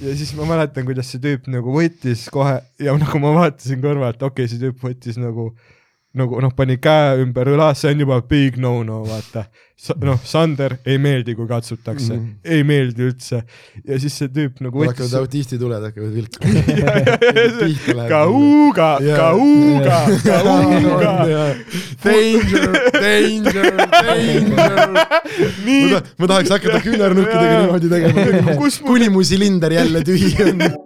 ja siis ma mäletan, kuidas see tüüp nagu võttis kohe ja nagu ma vaatasin kõrvalt, okei okay,, see tüüp võttis nagu, nagu noh, pani käe ümber õla, see on juba big no-no, vaata. noh, Sander ei meeldi, kui katsutakse mm. -hmm. ei meeldi üldse ja siis see tüüp nagu võttis hakkavad. autistituled hakkavad vilkuma. Kauga, kauga, kauga. Danger, danger, danger. ma,, ta, ma tahaks hakata küünarnukkidega niimoodi tegema, kuni mu silinder jälle tühi on.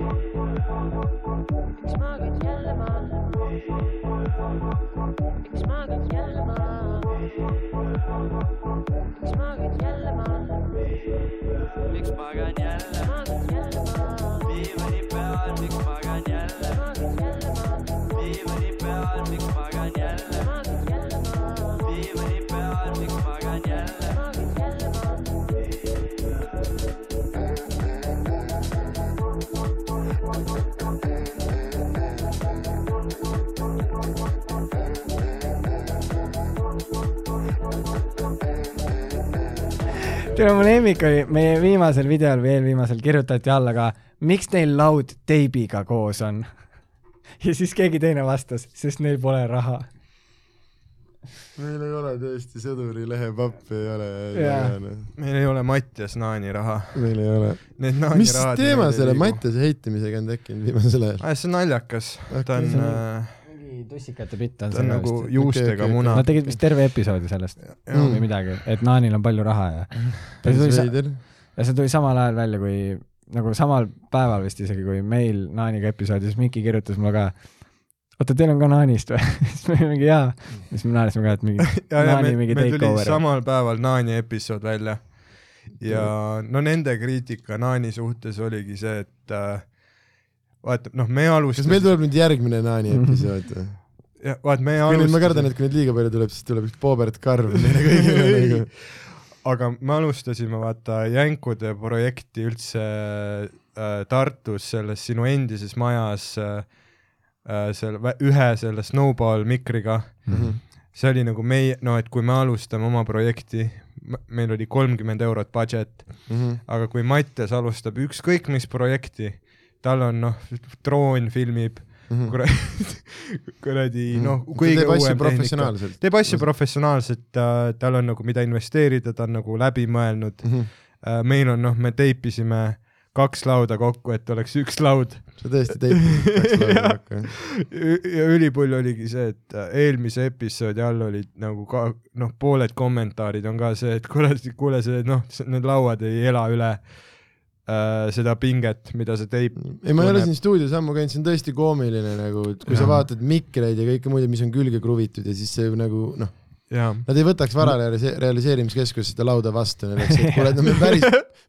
Miks magad jälle maha? miks magad jälle maha? miks magad jälle maha? miks magan jälle magad jälle maha? diivani peal, miks magan jälle tead, mu lemmik oli meie viimasel videol või eelviimasel kirjutati alla ka, miks neil laud teibiga koos on. ja siis keegi teine vastas, sest neil pole raha. meil ei ole tõesti sõdurilehe pappi ei ole meil ei ole Mattias Naani raha. meil ei ole. Mis teema selle. Mattiase heitimisega on tekkinud viimasel ajal? ah,. see on naljakas, ta on äh,, tussikate bitt on selle nagu vist. juustega muna Nad. tegid vist terve episoodi sellest Mm. või midagi, et Naanil on palju raha ja. ja see tuli, sa- veider. ja see tuli samal ajal välja, kui nagu samal päeval vist isegi, kui meil Naaniga episoodi, siis Miki kirjutas mulle ka. oota, teil on ka Naanist või? siis me mingi jaa. siis me naersime ka, et mingi ja, ja Naani meil mingi meil tuli takeover. samal päeval Naani episood välja. ja no nende kriitika Naani suhtes oligi see, et äh, vaata, noh, me kas meil alustasime, tuleb nüüd järgmine Naani episood või? vaat me nüüd ma kardan, alustasime, et kui neid liiga palju tuleb, siis tuleb üks Boobert Karv meile kõigile nagu. aga me alustasime vaata jänkude projekti üldse äh, Tartus selles sinu endises majas äh, äh, seal ühe selle snowball mikriga Mhm. see oli nagu meie, no et kui me alustame oma projekti, meil oli kolmkümmend eurot budget, Mhm. aga kui Mattias alustab ükskõik mis projekti, tal on noh, droon filmib, kuradi, kuradi noh, Mhm. ta kõige uuem tehnika. professionaalselt. teeb asju professionaalselt, tal on nagu mida investeerida, ta on nagu läbi mõelnud. Mhm. meil on noh, me teipisime kaks lauda kokku, et oleks üks laud. sa tõesti teipisid kaks lauda kokku, jah? ja ülipull oligi see, et äh, eelmise episoodi all olid nagu ka noh, pooled kommentaarid on ka see, et kuule, kuule see noh, need lauad ei ela üle äh, seda pinget, mida see teip. ei, ma ei ole siin stuudios ammu käinud, see on tõesti koomiline nagu, et kui sa Jaa. vaatad mikreid ja kõike muud, mis on külge kruvitud ja siis see nagu noh, nad ei võtaks vara realise- realiseerimiskeskuses seda lauda vastu, neil oleks, et kuule, et no me päris,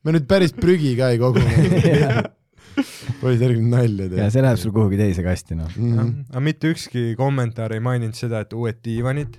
me nüüd päris prügi ka ei kogu. poiss, ärge nüüd nalja ja tee. see läheb sul kuhugi teise kasti, noh. jah, aga mitte ükski kommentaar ei maininud seda, et uued diivanid,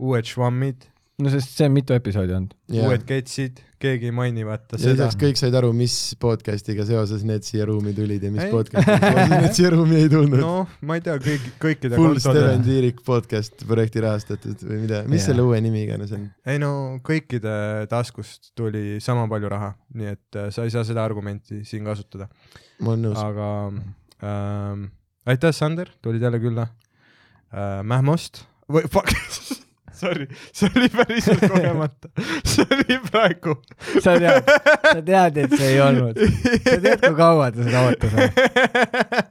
uued švammid, no sest see on mitu episoodi olnud. uued ketsid, keegi ei maini vaata ja seda lisaks. kõik said aru, mis podcast'iga seoses need siia ruumi tulid ja mis Ei. podcast'iga seoses need siia ruumi ei tulnud no,. noh, ma ei tea, kõik, kõikide Full Steven kontode, Tiirik podcast projekti rahastatud või mida, mis Jaa. selle uue nimi iganes on? ei no kõikide taskust tuli sama palju raha, nii et äh, sa ei saa seda argumenti siin kasutada. ma olen nõus. aga ähm, aitäh, Sander, tulid jälle külla äh,. Mähmost või fuck, sorry, see oli päriselt kogemata, see oli praegu. sa tead, sa tead, et see ei olnud. sa tead, kui kaua ta seda ootas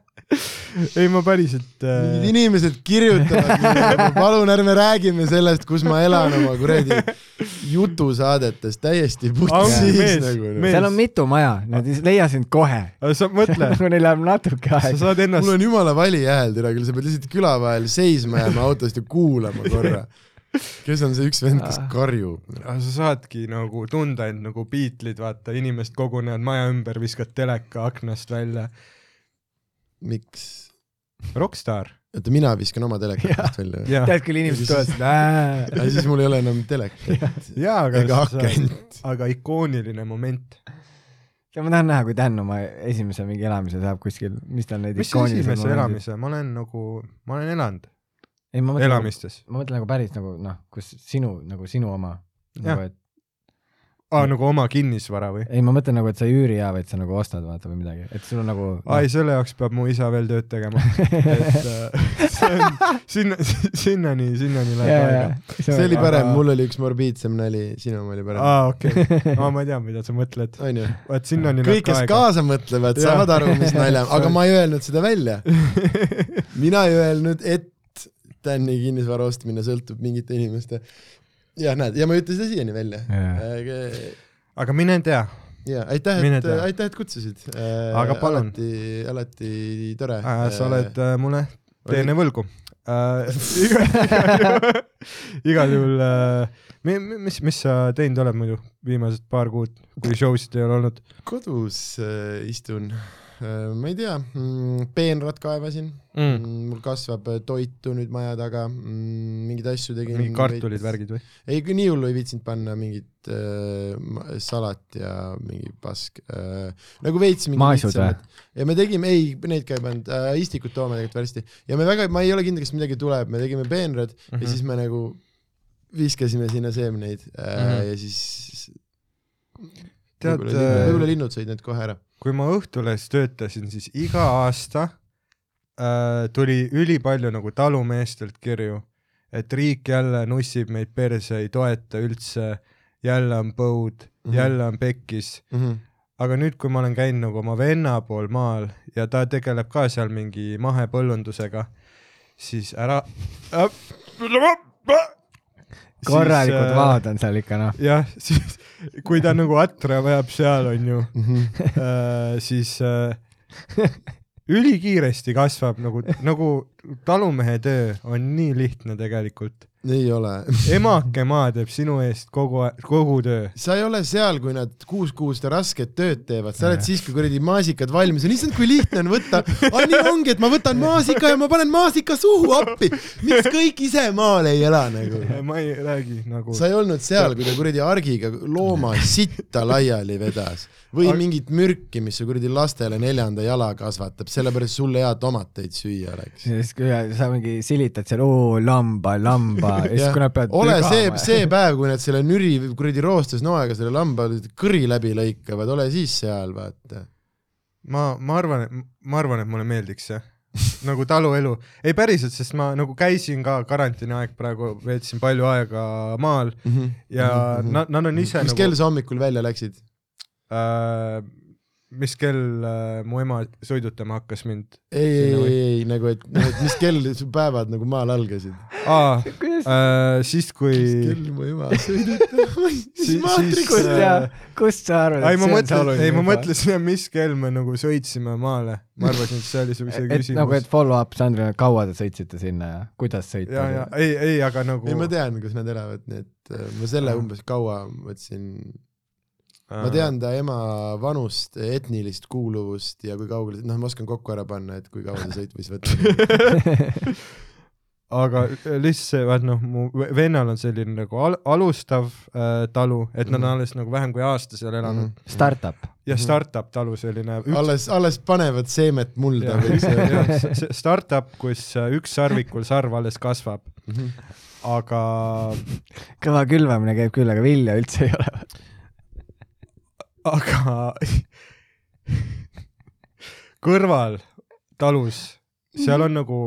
ei, ma päriselt mingid äh,, inimesed kirjutavad mulle, palun ärme räägime sellest, kus ma elan oma kuradi jutusaadetes täiesti putsis nagu. mees. seal on mitu maja, nad ei leia sind kohe. sa mõtle, nagu neil läheb natuke sa aega. saad ennast mul on jumala vali hääl täna küll, sa pead lihtsalt küla vahel seisma jääma autost ja kuulama korra. Kes on see üks vend, kes karjub? aga sa saadki nagu tunda end nagu Beatlesid, vaata, inimesed kogunevad maja ümber, viskad teleka aknast välja. miks? Rockstar. oota, mina viskan oma telekat välja või? jah, tead küll, inimesed tulevad, ja siis mul ei ole enam telekat jaa, aga ega akent. aga ikooniline moment. ma tahan näha, kui Dan oma esimese mingi elamise saab kuskil, mis tal neid mis esimese elamise, ma olen nagu, ma olen elanud ei, ma mõtlen, elamistes. ma mõtlen nagu päris nagu noh, kus sinu nagu sinu oma nagu, et aa, nagu oma kinnisvara või? ei, ma mõtlen nagu, et sa ei üüri ja, vaid sa nagu ostad vaata või midagi, et sul on nagu ai, selle jaoks peab mu isa veel tööd tegema. et äh, see on, sinna, sinnani, sinnani läheb aega. see oli Aga- parem, mul oli üks morbiidsem nali, sinu oma oli parem. aa, okei okay., ma ei tea, mida sa mõtled. onju. vaat sinnani kõik, kes läheb ka aega. kaasa mõtlevad, saavad aru, mis nalja, aga ma ei öelnud seda välja. mina ei öelnud, et Tänni kinnisvara ostmine sõltub mingite inimeste. jah, näed, ja ma ei ütle seda siiani välja. Jaa. aga mine tea, ja aitäh, et aitäh, et kutsusid. Aga palun. alati, alati tore. sa oled äh, mulle teene võlgu äh. igal, juhul äh,, mis, mis sa teinud oled muidu viimased paar kuud, kui show sid ei ole olnud? kodus äh, istun äh,, ma ei tea mm,, peenrad kaevasin Mm. mm., mul kasvab äh, toitu nüüd maja taga mm,, mingeid asju tegin. mingi kartulid, värgid või? ei, nii hullu ei viitsinud panna mingit äh, salat ja mingi pask äh,, nagu veits mingi Maisud või? ja me tegime, ei, neid ka ei pannud äh,, istikut toome tegelikult varsti ja me väga, ma ei ole kindel, kas midagi tuleb, me tegime peenrad mm Mhm. -hmm. ja siis me nagu viskasime sinna seemneid äh, mm Mhm. -hmm. ja siis tead äh, võib-olla linnud sõid need kohe ära. Kui ma Õhtulehes töötasin, siis iga aasta äh, tuli ülipalju nagu talumeestelt kirju, et riik jälle nussib meid perse, ei toeta üldse, jälle on põud mm. -hmm. jälle on pekkis. aga nüüd, kui ma olen käinud nagu oma venna pool maal ja ta tegeleb ka seal mingi mahepõllundusega, siis ära äh,. Korralikud vaad on seal ikka noh. jah, siis kui ta nagu atra vajab seal onju, Mhm. äh, siis äh, ülikiiresti kasvab nagu, nagu talumehe töö on nii lihtne tegelikult. Ei ole. emake maa teeb sinu eest kogu, kogu töö. sa ei ole seal, kui nad kuus kuud seda rasket tööd teevad, sa oled siis, kui kuradi maasikad valmis on, issand, kui lihtne on võtta. nii ongi, et ma võtan maasika ja ma panen maasika suhu appi. miks kõik ise maal ei ela nagu? ma ei räägi nagu. sa ei olnud seal, kui ta kuradi argiga looma sitta laiali vedas või Aga- mingit mürki, mis su kuradi lastele neljanda jala kasvatab, sellepärast sul hea tomateid süüa oleks. ja siis, kui sa mingi silitad seal, oo lamba, lamba ja siis, kui nad peavad ole see, see päev, kui nad selle nüri kuradi roostes noaga selle lamba kõri läbi lõikavad, ole siis seal, vaata. ma, ma arvan, et ma arvan, et mulle meeldiks see nagu taluelu, ei päriselt, sest ma nagu käisin ka karantiini aeg praegu, veetsin palju aega maal ja nad, nad on ise mis nagu kell sa hommikul välja läksid? äh,, mis kell äh, mu ema sõidutama hakkas mind. ei, ei, ei, ei nagu, et, et mis kell su päevad nagu maal algasid? aa äh,, siis kui mis kell mu ema sõidutama, Si- siis, kust äh, sa, kust sa arvad, ei, ma mõtlesin, ei, ma mõtlesin, mis kell me nagu sõitsime maale. ma arvasin, et see oli see et nagu, küsimus et. follow up Sandrile, kaua te sõitsite sinna ja kuidas ja, sõita ja? ei, ei, aga nagu ei, ma tean, kus nad elavad, nii et äh, ma selle umbes kaua mõtlesin, äh, ma tean ta ema vanust, etnilist kuuluvust ja kui kaugele, noh, ma oskan kokku ära panna, et kui kaua see sõit võis võtta. aga lihtsalt see, vaat noh, mu ve- vennal on selline nagu al alustav äh, talu, et nad on Mhm. alles nagu vähem kui aasta seal elanud mm. Startup. -hmm. ja startup talu selline üks, alles, alles panevad seemet mulda, jah, jah, see startup, kus äh, üks sarvikul sarv alles kasvab, Mhm. aga kõva külvamine käib küll, aga vilja üldse ei ole. Aga kõrval talus, seal on nagu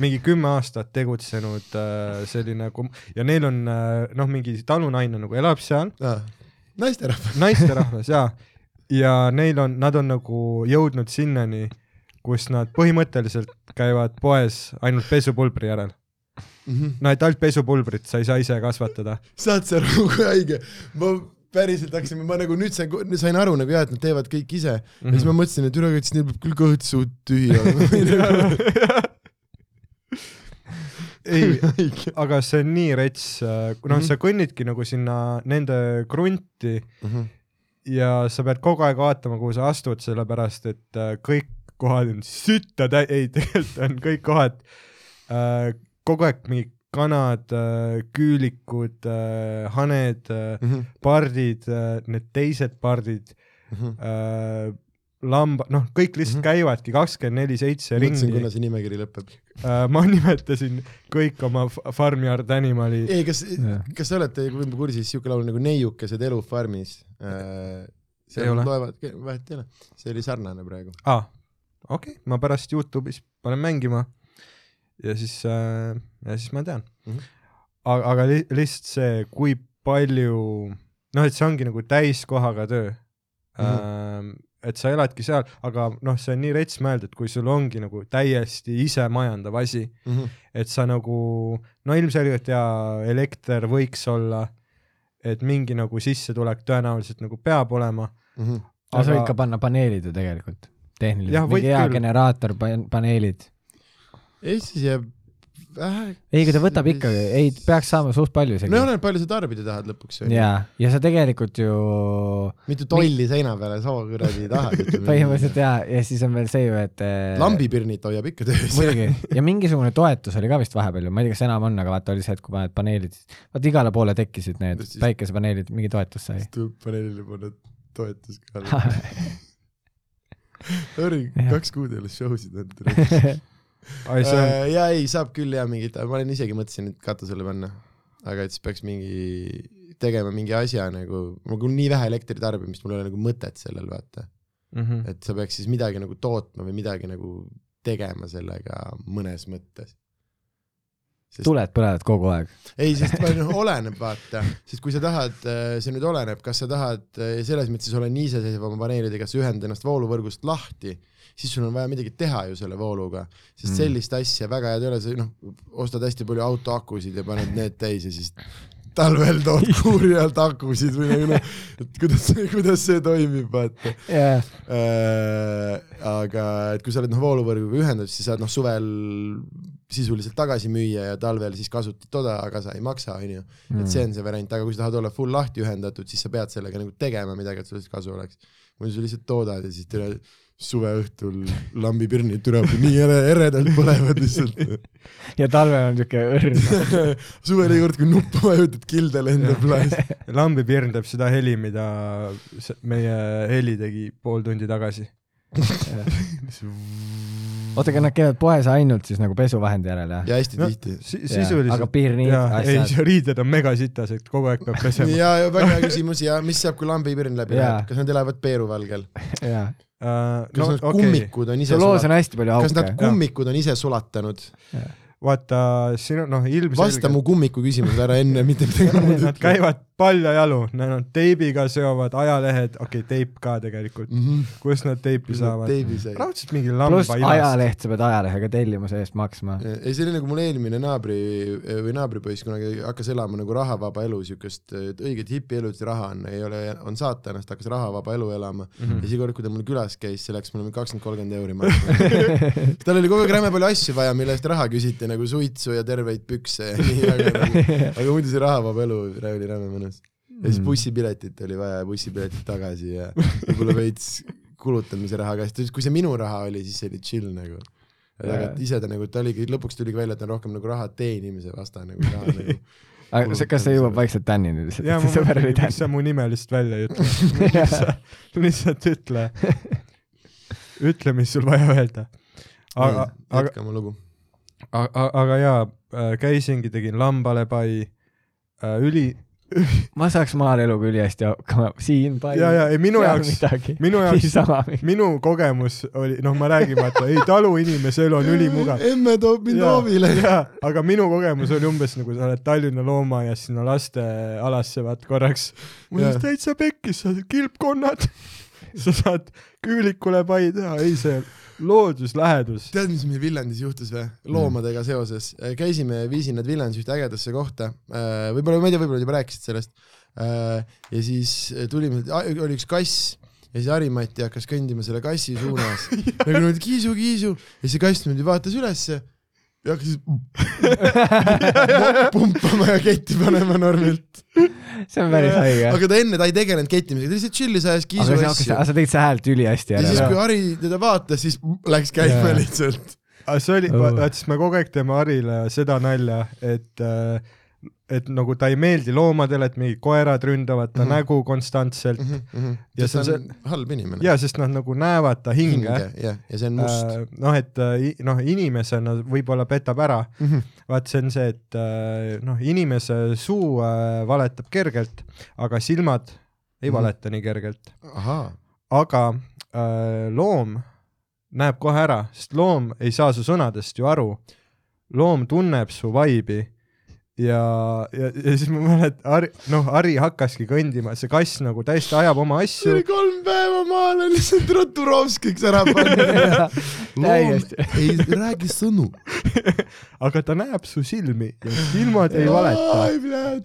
mingi kümme aastat tegutsenud äh, selline kom- ja neil on äh, noh, mingi talunaine nagu elab seal, ah,. naisterahvas. naisterahvas jaa, ja neil on, nad on nagu jõudnud sinnani, kus nad põhimõtteliselt käivad poes ainult pesupulbri järel. no et ainult pesupulbrit sa ei saa ise kasvatada. saad sa aru, kui haige? ma päriselt hakkasin, ma nagu nüüd sain, sain aru nagu jah, et nad teevad kõik ise mm. -hmm. ja siis ma mõtlesin, et üle, et siis neil peab küll kõht suht tühi olema. ei, aga see on nii rets, noh, Mhm. sa kõnnidki nagu sinna nende krunti Mhm. ja sa pead kogu aeg vaatama, kuhu sa astud, sellepärast et äh, kõik kohad on sütta täi-, ei tegelikult on kõik kohad äh, kogu aeg mingi kanad äh,, küülikud äh,, haned äh,, Mhm, pardid äh,, need teised pardid äh,, lamba, noh, kõik lihtsalt Mhm. käivadki kakskümmend neli seitse mõtlesin, ringi kuna see nimekiri lõpeb. ma nimetasin kõik oma Farmyard Animali ei, kas kas te olete võib-olla kursis siuke laul nagu Neiukesed elu farmis? Ei ole. loevad, vahet ei ole, see oli sarnane praegu. aa ah,, okei okay., ma pärast Youtube'is panen mängima ja siis äh,, ja siis ma tean mm. Mhm. -hmm. aga, aga li lihtsalt see, kui palju, noh, et see ongi nagu täiskohaga töö mm. -hmm. et sa eladki seal, aga noh, see on nii rets mõelda, et kui sul ongi nagu täiesti isemajandav asi, et sa nagu, no ilmselgelt jaa, elekter võiks olla, et mingi nagu sissetulek tõenäoliselt nagu peab olema, Mhm. aga sa võid ka panna paneelid ju tegelikult, tehniliselt, mingi hea küll. generaator, paneelid. Eestis jääb vähe. ei, aga ta võtab ikkagi, ei, peaks saama suht palju isegi no. oleneb, palju sa tarbida tahad lõpuks. jaa, ja sa tegelikult ju mitu tolli seina peale sa kuradi tahad. põhimõtteliselt jaa, ja siis on veel see ju, et äh, lambipirnit hoiab ikka töös. muidugi, ja mingisugune toetus oli ka vist vahepeal ju, ma ei tea, kas enam on, aga vaata oli see, et kui paned paneelid, vaata igale poole tekkisid need just. päikesepaneelid, mingi toetus sai. paneelile panna toetus ka. Jah. kaks kuud ei ole show sid olnud. On Äh, ja ei, saab küll ja mingit, ma olen isegi mõtlesin, et katusele panna, aga et siis peaks mingi tegema mingi asja nagu, mul küll nii vähe elektritarbimist, mul ei ole nagu mõtet sellel vaata, mm. -hmm. et sa peaks siis midagi nagu tootma või midagi nagu tegema sellega mõnes mõttes. Tuled põlevad kogu aeg. ei, sest noh, oleneb vaata, sest kui sa tahad, see nüüd oleneb, kas sa tahad eh, selles mõttes olla nii iseseisev oma paneelidega, sa ühendad ennast vooluvõrgust lahti, siis sul on vaja midagi teha ju selle vooluga, sest Mm. sellist asja väga head ei ole, sa noh, ostad hästi palju autoakusid ja paned need täis ja siis talvel tood kuuri alt akusid või nagu noh, et kuidas, kuidas see toimib, vaata jaa, äh,. aga et kui sa oled noh vooluvõrguga ühendatud, siis saad noh suvel sisuliselt tagasi müüa ja talvel siis kasutad toda, aga sa ei maksa, onju. Mm. et see on see variant, aga kui sa tahad olla full lahti ühendatud, siis sa pead sellega nagu tegema midagi, et sellest kasu oleks. muidu sa lihtsalt toodad ja siis tule suve õhtul lambipirnid tuleb nii ere, eredalt põlevad lihtsalt. ja talvel on siuke õrn. suvel iga kord, kui nuppu vajutad, kilde lendab laes. lambipirn teeb seda heli, mida meie heli tegi pool tundi tagasi. oota, aga nad käivad poes ainult siis nagu pesuvahendi järele? ja hästi no tihti. si aga sisuliselt pirnid, jaa, ei asjad. see riided on megasitas, et kogu aeg peab pesema. ja, ja väga hea küsimus ja mis saab, kui lambipirn läbi Jaa. läheb, kas nad elavad Peeruvalgel? jaa, kas no nad okay., kummikud on ise loos on sulatanud? hästi palju kas nad auke. kummikud on ise sulatanud? vaata siin on noh, vasta ilmselgelt mu kummiku küsimusele ära enne, mitte midagi muud nad käivad paljajalu, nad on teibiga seovad ajalehed, okei okay,, teip ka tegelikult, mm. -hmm. kust nad teipi saavad? raudselt mingi lamba ilast. ajaleht, sa pead ajalehega tellimuse eest maksma. ei, see oli nagu mul eelmine naabri või naabripoiss kunagi hakkas elama nagu rahavaba elu, siukest et õiget hipielu, et raha on, ei ole, on saatanast, hakkas rahavaba elu elama mm. -hmm. ja siis kord, kui ta mul külas käis, see läks mulle kakskümmend, kolmkümmend euri maksma. tal oli kogu aeg räme palju asju vaja, mille eest raha küsiti nagu suitsu ja terveid pükse ja nii, aga nagu, aga muidu see rahavaba elu oli räme mõnus. Ja siis bussipiletit oli vaja ja bussipiletid tagasi ja võib-olla veits kulutamise raha ka, sest kui see minu raha oli, siis see oli chill nagu. aga Jaa. ise ta nagu, ta oligi, lõpuks tuligi välja, et ta on rohkem nagu raha teenimise vastane kui raha nagu. aga see- kas see jõuab vaikselt Tänini lihtsalt, ja et ma see sõber oli mõtlen, miks sa mu nime lihtsalt välja ei ütle. lihtsalt, lihtsalt ütle, ütle, mis sul vaja öelda. aga, aga, jätka oma lugu. aga, aga jaa, käisingi, tegin lambale pai, üli, ma saaks maal eluga ülihästi hakkama, siin pai. ja, ja ei minu jaoks, minu jaoks, minu kogemus oli, noh, ma räägin, vaata, ei taluinimese elu on ülimugav. emme toob mind hoovile. aga minu kogemus oli umbes nagu sa oled Tallinna loomaaias sinna lastealasse vaat korraks. mul on täitsa pekkis, kilpkonnad, sa saad küülikule pai teha, ei see looduslähedus. tead, mis meil Viljandis juhtus või? loomadega seoses. käisime, viisin nad Viljandis ühte ägedasse kohta. võib-olla, ma ei tea, võib-olla juba rääkisid sellest. ja siis tulime, oli üks kass ja siis Harimati hakkas kõndima selle kassi suunas nagu niimoodi kiisu-kiisu ja see kass niimoodi vaatas ülesse ja hakkas pumpama ja ketti panema normilt. see on päris haige. aga ta enne, ta ei tegelenud kettimisega, ta lihtsalt chill'is ajas kiisu aga asju. sa tegid seda häält ülihästi ja siis, ära. kui Harri teda vaatas, siis läks käima Jaa. lihtsalt. aga see oli, vaata siis me kogu aeg teeme Harile seda nalja, et äh, et nagu ta ei meeldi loomadele, et mingid koerad ründavad ta mm. -hmm. nägu konstantselt mm. Ja ja see see on on halb inimene. ja sest nad nagu näevad ta hinge, hinge.. jah, ja see on must. Äh, noh, et äh, noh, inimesena võib-olla petab ära, Mhm. vaat see on see, et äh, noh, inimese suu äh, valetab kergelt, aga silmad ei Mhm. valeta nii kergelt. aga äh, loom näeb kohe ära, sest loom ei saa su sõnadest ju aru. loom tunneb su vaibi ja, ja, ja siis ma mäletan, Harri, noh, Harri hakkaski kõndima, see kass nagu täiesti ajab oma see asju oli kolm päeva maale lihtsalt Roturovskiks ära Täiesti. ei räägi sõnu. aga ta näeb su silmi ja silmad ei valeta,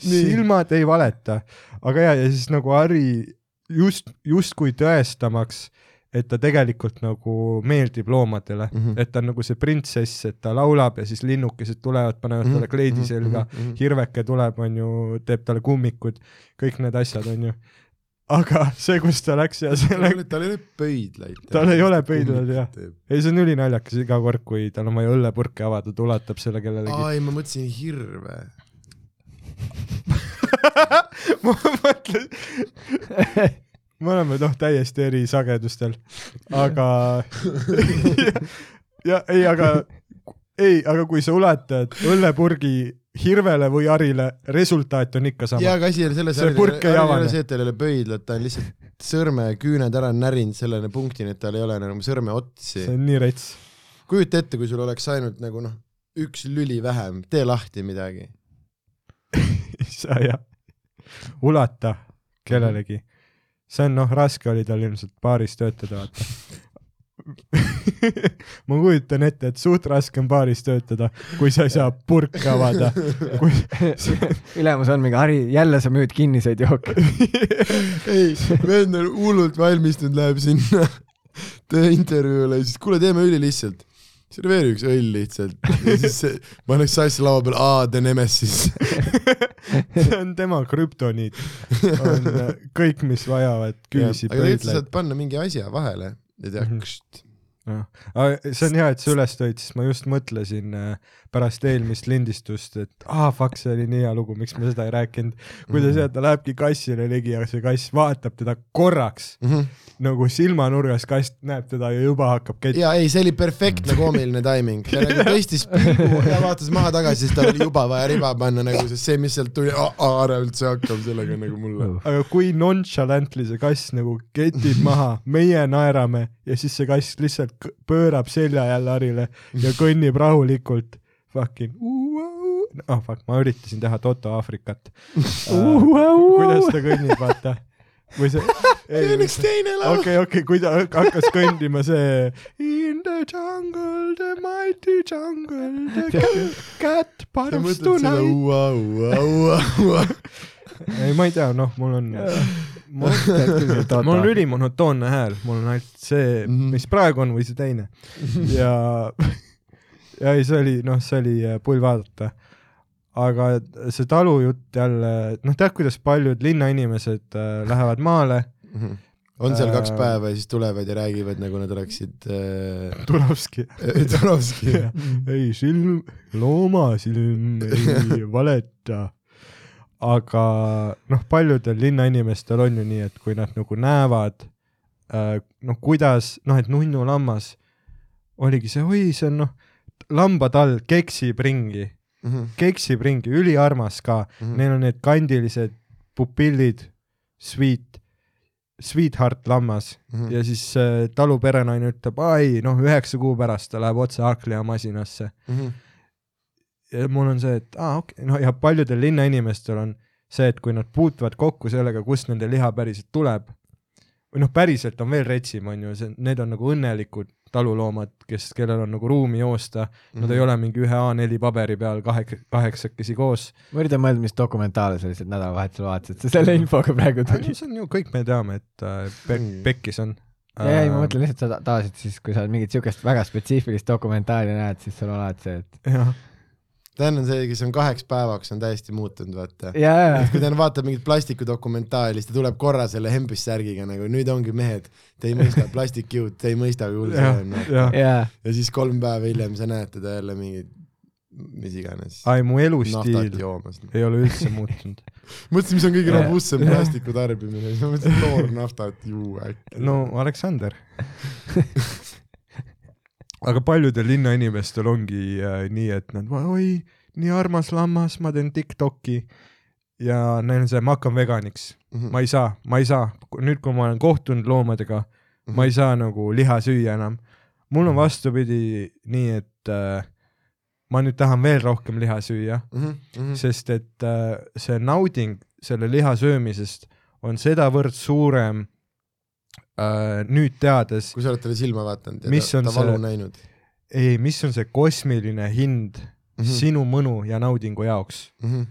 silmad ei valeta. aga ja, ja siis nagu Harri just, justkui tõestamaks, et ta tegelikult nagu meeldib loomadele mm. -hmm. et ta on nagu see printsess, et ta laulab ja siis linnukesed tulevad, panevad Mhm, talle kleidi mhm, selga, mhm, mhm. hirveke tuleb, onju, teeb talle kummikud, kõik need asjad, onju. aga see, kus ta läks ja läks, tal ei ole pöidlaid. Tal ei ole pöidlaid, jah.. ei see on ülinaljakas iga kord, kui tal on vaja õllepurki avada, ta ulatab selle kellelegi. aa ei, ma mõtlesin hirve. ma mõtlen, me oleme noh, täiesti eri sagedustel, aga ja, ei, aga ei, aga kui sa ulatad õllepurgi Hirvele või Harile, resultaat on ikka sama ja. aga asi oli selles, See purk ei avane. see, et tal ei ole pöidlat, ta on lihtsalt sõrmeküüned ära närinud selleni punktini, et tal ei ole enam sõrmeotsi see. on nii rets. kujuta ette, kui sul oleks ainult nagu noh, üks lüli vähem, tee lahti midagi. ei saa jah. ulata kellelegi. See on noh, raske oli tal ilmselt baaris töötada, vaata. ma kujutan ette, et suht raske on baaris töötada, kui sa ei saa purke avada. kui ülemus on mingi, Harri, jälle sa müüd kinniseid jooke. ei, vend on hullult valmistunud, läheb sinna tööintervjuule, siis kuule, teeme õli lihtsalt. Serveeri üks õll lihtsalt ja siis see, pannakse asja laua peale, aa, The Nemesis. see on tema krüptoniit, on äh, kõik, mis vajavad aga küüsi, tegelikult sa saad. panna mingi asja vahele ja teha Mhm. kšt. See on hea, et sa üles tõid, sest ma just mõtlesin äh, pärast eelmist lindistust, et aa ah, fuck, see oli nii hea lugu, miks me seda ei rääkinud. kuidas Mhm. mm. ta lähebki kassile ligi ja see kass vaatab teda korraks Mhm. nagu silmanurgas, kass näeb teda ja juba hakkab ketti. ja ei, see oli perfektne koomiline timing, ta nagu tõstis pilgu ja vaatas maha tagasi, siis tal oli juba vaja riba panna nagu, sest see, mis sealt tuli, ära üldse hakkab sellega nagu mulle. aga kui nonchalantly see kass nagu ketib maha, meie naerame ja siis see kass lihtsalt pöörab selja jälle Harile ja kõnnib rahulikult. Fucking, oh fuck, ma üritasin teha Toto Aafrikat. kuidas ta kõnnib, vaata. või see, see on üks teine laul. okei, okei, kui ta hakkas kõndima see In the jungle, the mighty jungle, the cat, barks tonight. ei, ma ei tea, noh, mul on, mul on ülimonotoonne hääl, mul on ainult see, Mhm. mis praegu on või see teine ja, ja ei, see oli, noh, see oli äh, pull vaadata. aga see talujutt jälle, noh, tead, kuidas paljud linnainimesed äh, lähevad maale, on seal kaks Äh, päeva ja siis tulevad ja räägivad, nagu nad oleksid äh, Turovski. Turovski. ei, silm, loomasilm ei valeta. Aga noh, paljudel linnainimestel on ju nii, et kui nad nagu näevad äh, noh, kuidas noh, et nunnulammas oligi see, oi, see on noh, lambatall keksib ringi, keksib ringi, üliarmas ka, Mhm. neil on need kandilised pupillid, sweet, sweetheart lammas Mhm. ja siis äh, taluperenaine ütleb, ai noh, üheksa kuu pärast ta läheb otse hakklihamasinasse. ja mul on see, et aa okei okay., no ja paljudel linnainimestel on see, et kui nad puutuvad kokku sellega, kust nende liha päriselt tuleb, või noh, päriselt on veel retsim, on ju, see, need on nagu õnnelikud taluloomad, kes, kellel on nagu ruumi joosta mm, -hmm. nad ei ole mingi ühe A4 paberi peal kahek-, kaheksakesi koos. ma üritan mõelda, mis dokumentaale sa lihtsalt nädalavahetusel vaatasid, sa selle infoga praegu tulid. see on ju, kõik me teame, et äh, pe Mm. pekkis on ei, ei ma mõtlen lihtsalt seda tavaliselt siis, kui sa mingit siukest väga spetsiifilist dokumentaali näed, siis sul on alati see, et jah, Dan on see, kes on kaheks päevaks on täiesti muutunud, vaata. ja, kui ta vaatab mingit plastikudokumentaali, siis ta tuleb korra selle hembussärgiga nagu nüüd ongi mehed, te ei mõista plastikjõud, te ei mõista, kui hull see on. ja, siis kolm päeva hiljem sa näed teda jälle mingi, mis iganes, ai, mu elustiil ei ole üldse muutunud. mõtlesin, mis on kõige robustsem plastiku tarbimine, siis ma mõtlesin toornaftat ju äkki. no Aleksander. aga paljudel linnainimestel ongi äh, nii, et nad, oi, nii armas lammas, ma teen Tiktoki. Ja neil on see, ma hakkan veganiks, Mhm. ma ei saa, ma ei saa, nüüd kui ma olen kohtunud loomadega, ma ei saa nagu liha süüa enam. mul on vastupidi nii, et äh, ma nüüd tahan veel rohkem liha süüa, Mhm, sest et äh, see nauding selle liha söömisest on sedavõrd suurem äh, nüüd teades, kui sa oled talle silma vaadanud ja ta, on ta valu see- näinud ei, mis on see kosmiline hind mm Mhm. -hmm. sinu mõnu ja naudingu jaoks mm. -hmm.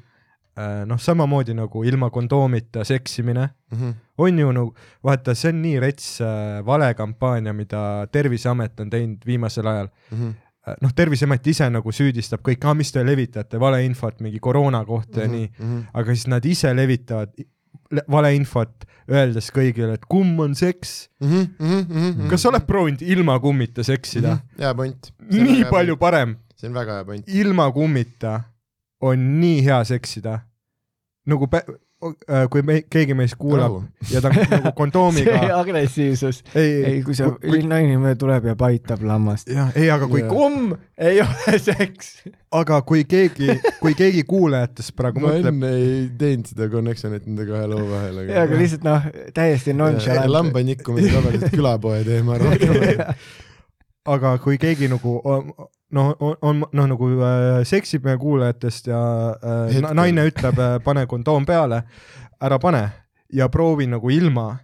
noh, samamoodi nagu ilma kondoomita seksimine Mm -hmm. on ju nagu, vaata, see on nii rets äh, valekampaania, mida Terviseamet on teinud viimasel ajal. Mm -hmm. noh, Terviseamet ise nagu süüdistab kõik, ah mis te levitate valeinfot mingi koroona kohta Mhm. ja nii, aga siis nad ise levitavad le- valeinfot, öeldes kõigile, et kumm on seks. Mhm. kas sa oled proovinud ilma kummita seksida? hea point. nii palju. parem, see on väga hea point. ilma kummita on nii hea seksida. nagu pä-, kui me, keegi meist kuulab Rahu. ja ta nagu see kondoomiga, agressiivsus. ei, ei, kui see kui- linnainimene tuleb ja paitab lammast. jah, ei, aga kui Jaa., kumm ei ole seks. aga kui keegi, kui keegi kuulajatest praegu ma mõtleb, enne ei teinud seda connection'it nende kahe loo vahel, ja, aga lihtsalt noh, täiesti nonchalant. lamba nikkumine tavaliselt külapoe teema rohkem. aga kui keegi nagu noh, on, on noh, nagu äh, seksib meie kuulajatest ja äh, naine ütleb, pane kondoom peale, ära pane ja proovi nagu ilma,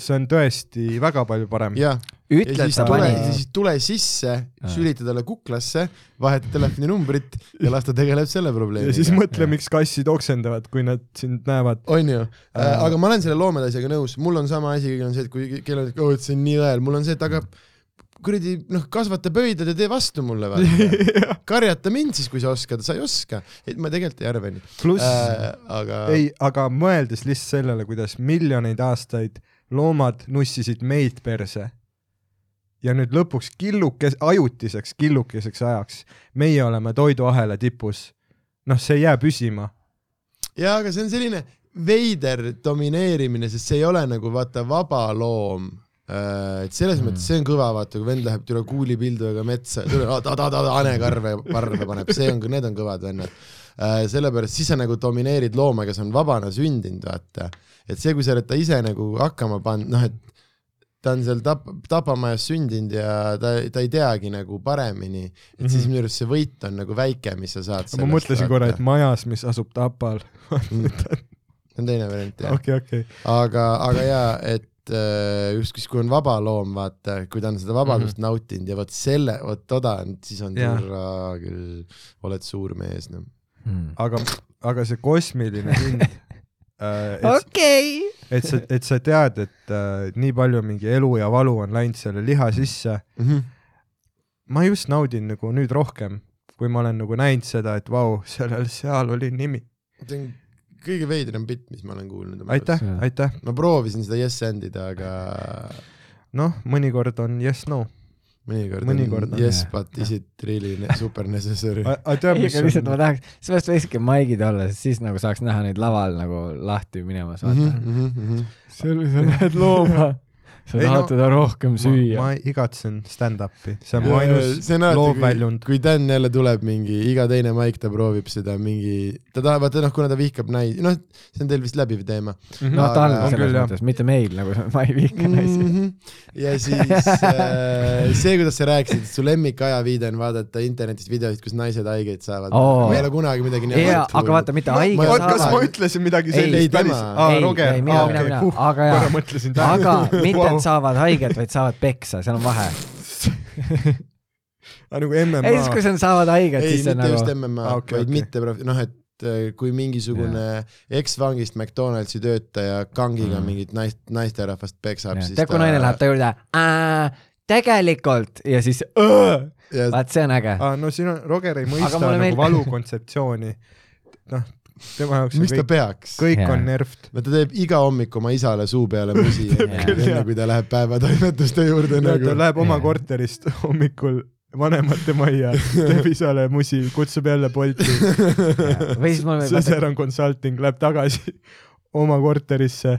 see on tõesti väga palju parem. ja ütled siis sa tule, pani. siis tule sisse, sülita talle kuklasse, vaheta telefoninumbrit ja las ta tegeleb selle ja siis probleemiga. mõtle, miks kassid oksendavad, kui nad sind näevad. on ju, Äh. aga ma olen selle loomade asjaga nõus, mul on sama asi, on see, et kui kellelgi, oh, et see on nii õel, mul on see, et aga kuradi noh, kasvata pöidlad ja tee vastu mulle vaata. karjata mind siis, kui sa oskad, sa ei oska. et ma tegelikult ei arva nii pluss äh,, aga ei, aga mõeldes lihtsalt sellele, kuidas miljoneid aastaid loomad nussisid meid perse ja nüüd lõpuks killukes, ajutiseks killukeseks ajaks meie oleme toiduahela tipus, noh, see ei jää püsima. jaa, aga see on selline veider domineerimine, sest see ei ole nagu vaata vaba loom. Et selles mm. mõttes see on kõva, vaata kui vend läheb üle kuulipildujaga metsa, hanekarve, parve paneb, see on, need on kõvad vennad. sellepärast siis sa nagu domineerid looma, kes on vabana sündinud, vaata. et see, kui sa oled ta ise nagu hakkama pannud, noh et ta on seal tap-, tapamajas sündinud ja ta, ta ei teagi nagu paremini, et mm -hmm. siis minu arust see võit on nagu väike, mis sa saad. ma mõtlesin korra, et majas, mis asub Tapal. see on teine variant jah. okei, okei. aga, aga jaa, et äh, just siis, kui on vaba loom, vaata, kui ta on seda vabadust mm -hmm. nautinud ja vot selle, vot toda on, siis on turra küll, oled suur mees, noh. aga, aga see kosmiline hind äh,, et, okei. et sa, et sa tead, et äh, nii palju mingi elu ja valu on läinud selle liha sisse ma just naudin nagu nüüd rohkem, kui ma olen nagu näinud seda, et vau, sellel seal oli nimi. see on kõige veidram bitt, mis ma olen kuulnud. aitäh aitäh. ma proovisin seda yes endida, aga noh, mõnikord on yes no. mõnikord, Mõnikord on on, yes but is it really ne- super necessary? aga lihtsalt ma tahaks, seepärast võikski maigid olla, sest siis nagu saaks näha neid laval nagu lahti minemas, Mhm, vaata. seal sa näed looma, sa Ei, tahad no, teda rohkem ma, süüa ma. igatsen stand-up'i, see on mu ainus loovväljund. kui Dan jälle tuleb mingi, iga teine maik ta proovib seda mingi, ta tahab, vaata noh, kuna ta vihkab naisi, noh, see on teil vist läbiv teema. no Aga- ta on on selles küll, jah. mõttes, mitte meil nagu, ma ei vihka naisi. Mhm. ja siis äh, see, kuidas sa rääkisid, et su lemmikajaviide on vaadata internetist videosid, kus naised haigeid saavad Oo. ma ei ole kunagi midagi nii jaa, aga vaata, mitte haige Ma- oot, kas ma saavad, ütlesin midagi Ei, sellist ei, päris tema., Ei, Roger, ei, mina, mina, mina., Aga jaa. korra mõtlesin aga mitte. Saavad haiget, vaid saavad peksa, seal on vahe. nagu ei, siis kui MMA, sa saavad haiget, ei, siis see mitte on just nagu, MMA Aa, ah,, okei, vaid okei. mitte prof-, noh, et äh, kui mingisugune eksvangist McDonaldsi töötaja kangiga Mm. mingit naist, naisterahvast peksab, siis tead, kui naine läheb ta juurde, tegelikult ja siis vaat see on äge. ah,. no siin on, Roger ei mõista nagu valu kontseptsiooni. noh, tema jaoks miks ta kõik, peaks? kõik Jaa. on nervt. no ta teeb iga hommik oma isale suu peale musi enne enne kui ta läheb päevatoimetuste juurde ta nagu. läheb oma Jaa. korterist hommikul vanemate majja, teeb isale musi, kutsub jälle Bolti. sõser on consulting, läheb tagasi oma korterisse.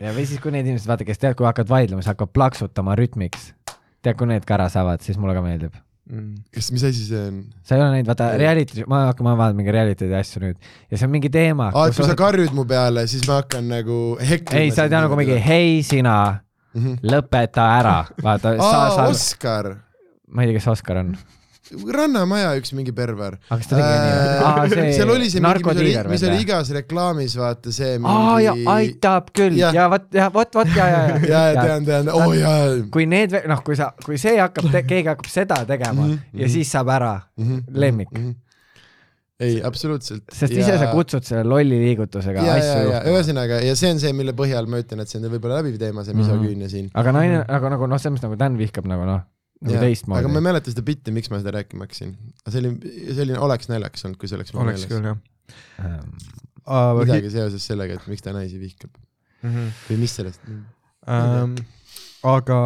ja või siis, kui need inimesed, vaata, kes tead, kui hakkavad vaidlema, siis hakkavad plaksutama rütmiks. tead, kui need ka ära saavad, siis mulle ka meeldib. Mm. kas, mis asi see on? sa ei ole näinud, vaata reality, ma hakkan, ma vaatan mingi reality asju nüüd ja see on mingi teema. aa, et kui sa karjud mu peale, siis ma hakkan nagu heklima. ei, sa tea nagu mingi hei sina, Mhm. lõpeta ära, vaata, sa, aa, Oskar, ma ei tea, kes Oskar on, Rannamaja üks mingi perver. nii, aa see seal oli see mingi, mis oli mis oli igas reklaamis, vaata see aa ja mingi. aitab küll ja, ja vot, ja vot, vot ja, ja, ja, ja tean, tean, oo oh, jaa. kui need, noh, kui sa, kui see hakkab, keegi hakkab seda tegema mm Mhm, -hmm. ja mhm. siis saab ära, lemmik. ei, absoluutselt. sest ise sa kutsud selle lolli liigutusega ja, ja, asju ja juhtuma. ühesõnaga ja see on see, mille põhjal ma ütlen, et see on võib-olla läbiv teema, see Mhm. misoküünia siin. aga naine, aga nagu noh, selles mõttes nagu Dan vihkab nagu noh, nagu aga ma ei teistmoodi. mäleta seda bitti, miks ma seda rääkima hakkasin. see oli, see oli, oleks naljakas olnud, kui see oleks mul oleks küll meeles. jah. midagi seoses sellega, et miks ta naisi vihkab või mis sellest. ähm,. aga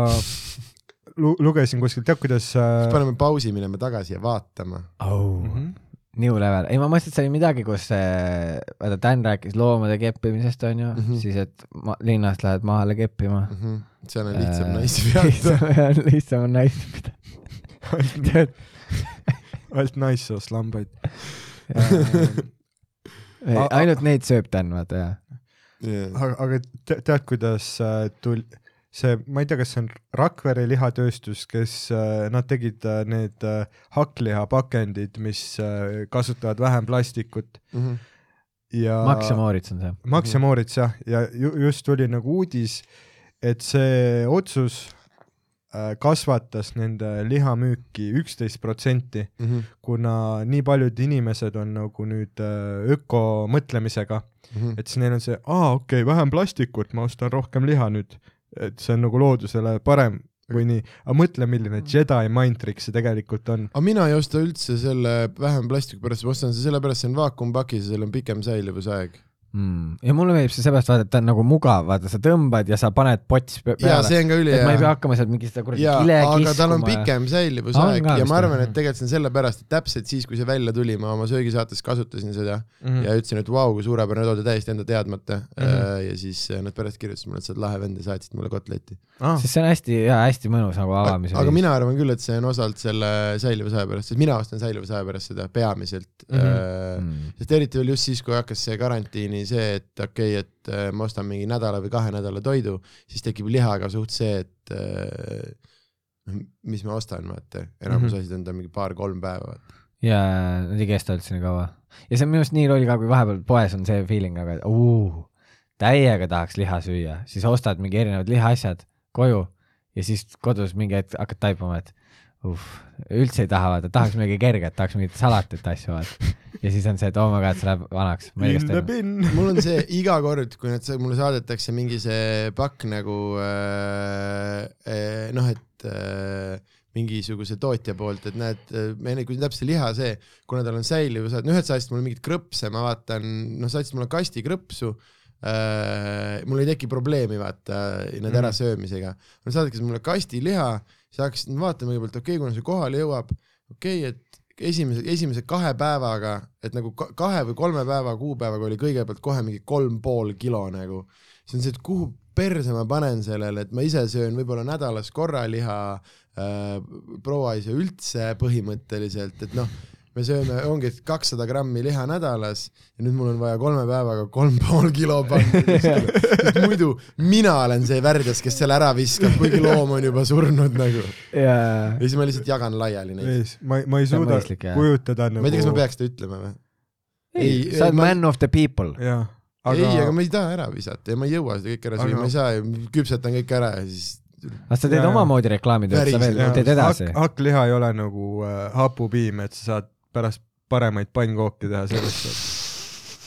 lu-, lugesin kuskilt, tead kuidas äh, paneme pausi, mineme tagasi ja vaatama. oh. mm. -hmm. New level, ei ma mõtlesin, et see oli midagi, kus äh, vaata Dan rääkis loomade keppimisest onju mm. -hmm. siis et ma, linnast lähed maale keppima. seal on lihtsam naisi peata. lihtsam on naisi pidada. ainult naissoost lambaid. ainult neid sööb Dan, vaata jah. aga, aga te- tead, kuidas äh, tul-, see, ma ei tea, kas see on Rakvere lihatööstus, kes äh,, nad tegid äh, need äh, hakklihapakendid, mis äh, kasutavad vähem plastikut ja Max ja Moritz on see. Max ja Moritz jah, ja ju, just tuli nagu uudis, et see otsus äh, kasvatas nende lihamüüki üksteist protsenti, Mhm. kuna nii paljud inimesed on nagu nüüd äh, ökomõtlemisega, et siis neil on see, aa okei okay,, vähem plastikut, ma ostan rohkem liha nüüd. Et see on nagu loodusele parem või nii, aga mõtle, milline Jedi mind trick see tegelikult on. aga mina ei osta üldse selle vähem plastiku pärast, ma ostan selle sellepärast, see on vaakumpakis ja seal on pikem säilivusaeg. mm.. ja mulle meeldib see seepärast vaata, et ta on nagu mugav, vaata sa tõmbad ja sa paned pots peale, see on ka ülihea ma ei pea hakkama sealt mingi seda kuradi jaa, kile aga tal on kiskuma pikem säilivusaeg ja ma arvan, et tegelikult see on sellepärast, et täpselt siis, kui see välja tuli, ma oma söögisaates kasutasin seda Mhm. ja ütlesin, et vau, kui suurepärane toode täiesti enda teadmata mm. Mhm. -hmm. ja siis äh, nad pärast kirjutasid mulle, et sa oled lahe vend ja saatsid mulle kotletti. Ah, sest see on hästi hea, hästi mõnus nagu avamise aga mina arvan küll, et see on osalt selle säilivusaja pärast, sest mina ostan säilivusaja pärast seda peamiselt mm. Mhm. -hmm. mm.. sest eriti veel just siis, kui hakkas see karantiini see, et okei okay,, et äh, ma ostan mingi nädala või kahe nädala toidu, siis tekib lihaga suht see, et äh, mis ma ostan, vaata, enamus mm. -hmm. asjad on ta mingi paar-kolm päeva, ja nad ei kesta üldse nii kaua. ja see on minu arust nii loll ka, kui vahepeal poes on see feeling nagu, et uu, täiega tahaks liha süüa, siis ostad mingi erinevad lihaasjad koju ja siis kodus mingi hetk hakkad taipama, et uh, üldse ei taha vaata, tahaks midagi kerget, tahaks mingit salatit asju vaata. ja siis on see, et oh my god, see läheb vanaks. mul on see iga kord, kui nad, mulle saadetakse mingi see pakk nagu äh, äh, noh, et äh, mingisuguse tootja poolt, et näed, meil kui täpselt liha see, kuna tal on säilivus, et noh, ühed saatsid mulle mingit krõpse, ma vaatan, noh, saatsid mulle kasti krõpsu äh,. mul ei teki probleemi vaata need Mhm. ärasöömisega. no saadeti mulle kasti liha, siis hakkasin vaatama kõigepealt, okei okay,, kuna see kohale jõuab, okei okay,, et esimese, esimese kahe päevaga, et nagu ka- kahe või kolme päeva kuupäevaga oli kõigepealt kohe mingi kolm pool kilo nagu. siis on see, et kuhu perse ma panen sellele, et ma ise söön võib-olla nädalas korra liha äh,, proua ei söö üldse põhimõtteliselt, et noh, me sööme, ongi kakssada grammi liha nädalas ja nüüd mul on vaja kolme päevaga kolm pool kilo panna kuskile. muidu mina olen see värdjas, kes selle ära viskab, kuigi loom on juba surnud nagu. ja ja siis ma lihtsalt jagan laiali neid. ma, ma ei suuda mõistlik, kujutada nagu. ma ei tea, kas ma peaks seda ütlema või? ei Ei,, sa oled ma- man of the people. aga... ei, aga ma ei taha ära visata ja ma ei jõua seda kõike ära süüa Aga- ma ei saa, küpsetan kõik ära ja siis aga sa teed Jaa. omamoodi reklaamitööd, sa veel teed edasi hakk, hakkliha ei ole nagu äh, hapupiim, et sa saad pärast paremaid pannkooke teha sellest,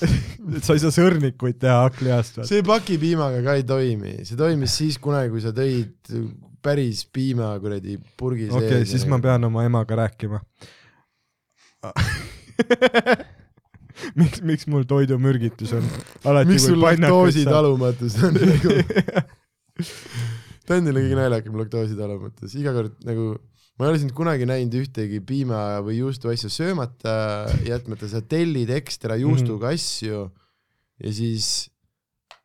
et sa ei saa sõrnikuid teha hakklihast see pakipiimaga ka ei toimi, see toimis siis kunagi, kui sa tõid päris piima kuradi purgi okei okay,, siis ma. pean oma emaga rääkima. miks, miks mul toidumürgitus on alati miks sul laktoositalumatus on nagu? ta on jälle kõige naljakam laktoositalumatus, iga kord nagu ma ei ole sind kunagi näinud ühtegi piima või juustuasju söömata jätmata, sa tellid ekstra juustuga asju ja siis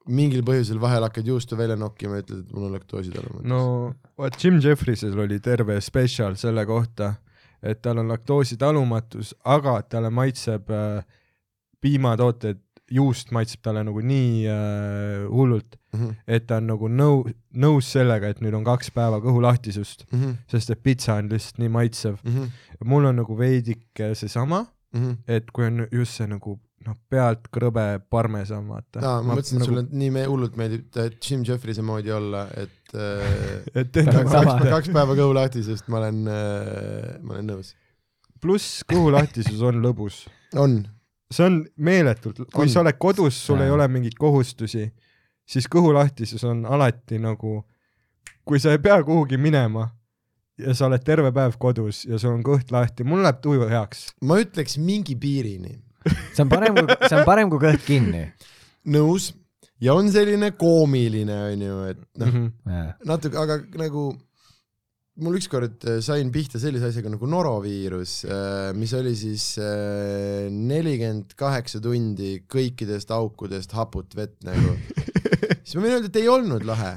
mingil põhjusel vahel hakkad juustu välja nokkima ja ütled, et mul on laktoositalumatus. no vot Jim Jeffriesel oli terve spetsial selle kohta, et tal on laktoositalumatus, aga talle maitseb äh, piimatooted, juust maitseb talle nagu nii äh, hullult, Mhm, et ta on nagu nõu-, nõus sellega, et nüüd on kaks päeva kõhulahtisust, sest et pitsa on lihtsalt nii maitsev. mhm, mul on nagu veidike seesama, et kui on just see nagu noh, pealt krõbe parmesan, vaata. aa, ma mõtlesin, et nagu, sulle nii me- hullult meeldib äh, Jim Jeffriese moodi olla, et äh, et sama. kaks, kaks päeva kõhu lahtisust ma olen äh,, ma olen nõus. pluss kõhulahtisus on lõbus. on, see on meeletult, kui On. sa oled kodus, sul ei Jaa. ole mingeid kohustusi, siis kõhulahtisus on alati nagu, kui sa ei pea kuhugi minema ja sa oled terve päev kodus ja sul on kõht lahti, mul läheb tuju heaks. ma ütleks mingi piirini. see on parem kui, see on parem kui kõht kinni. nõus ja on selline koomiline, onju, et noh, Mhm. natuke, aga nagu mul ükskord äh, sain pihta sellise asjaga nagu noroviirus, mis oli siis äh, nelikümmend kaheksa tundi kõikidest aukudest haput vett nagu. siis ma võin öelda, et ei olnud lahe.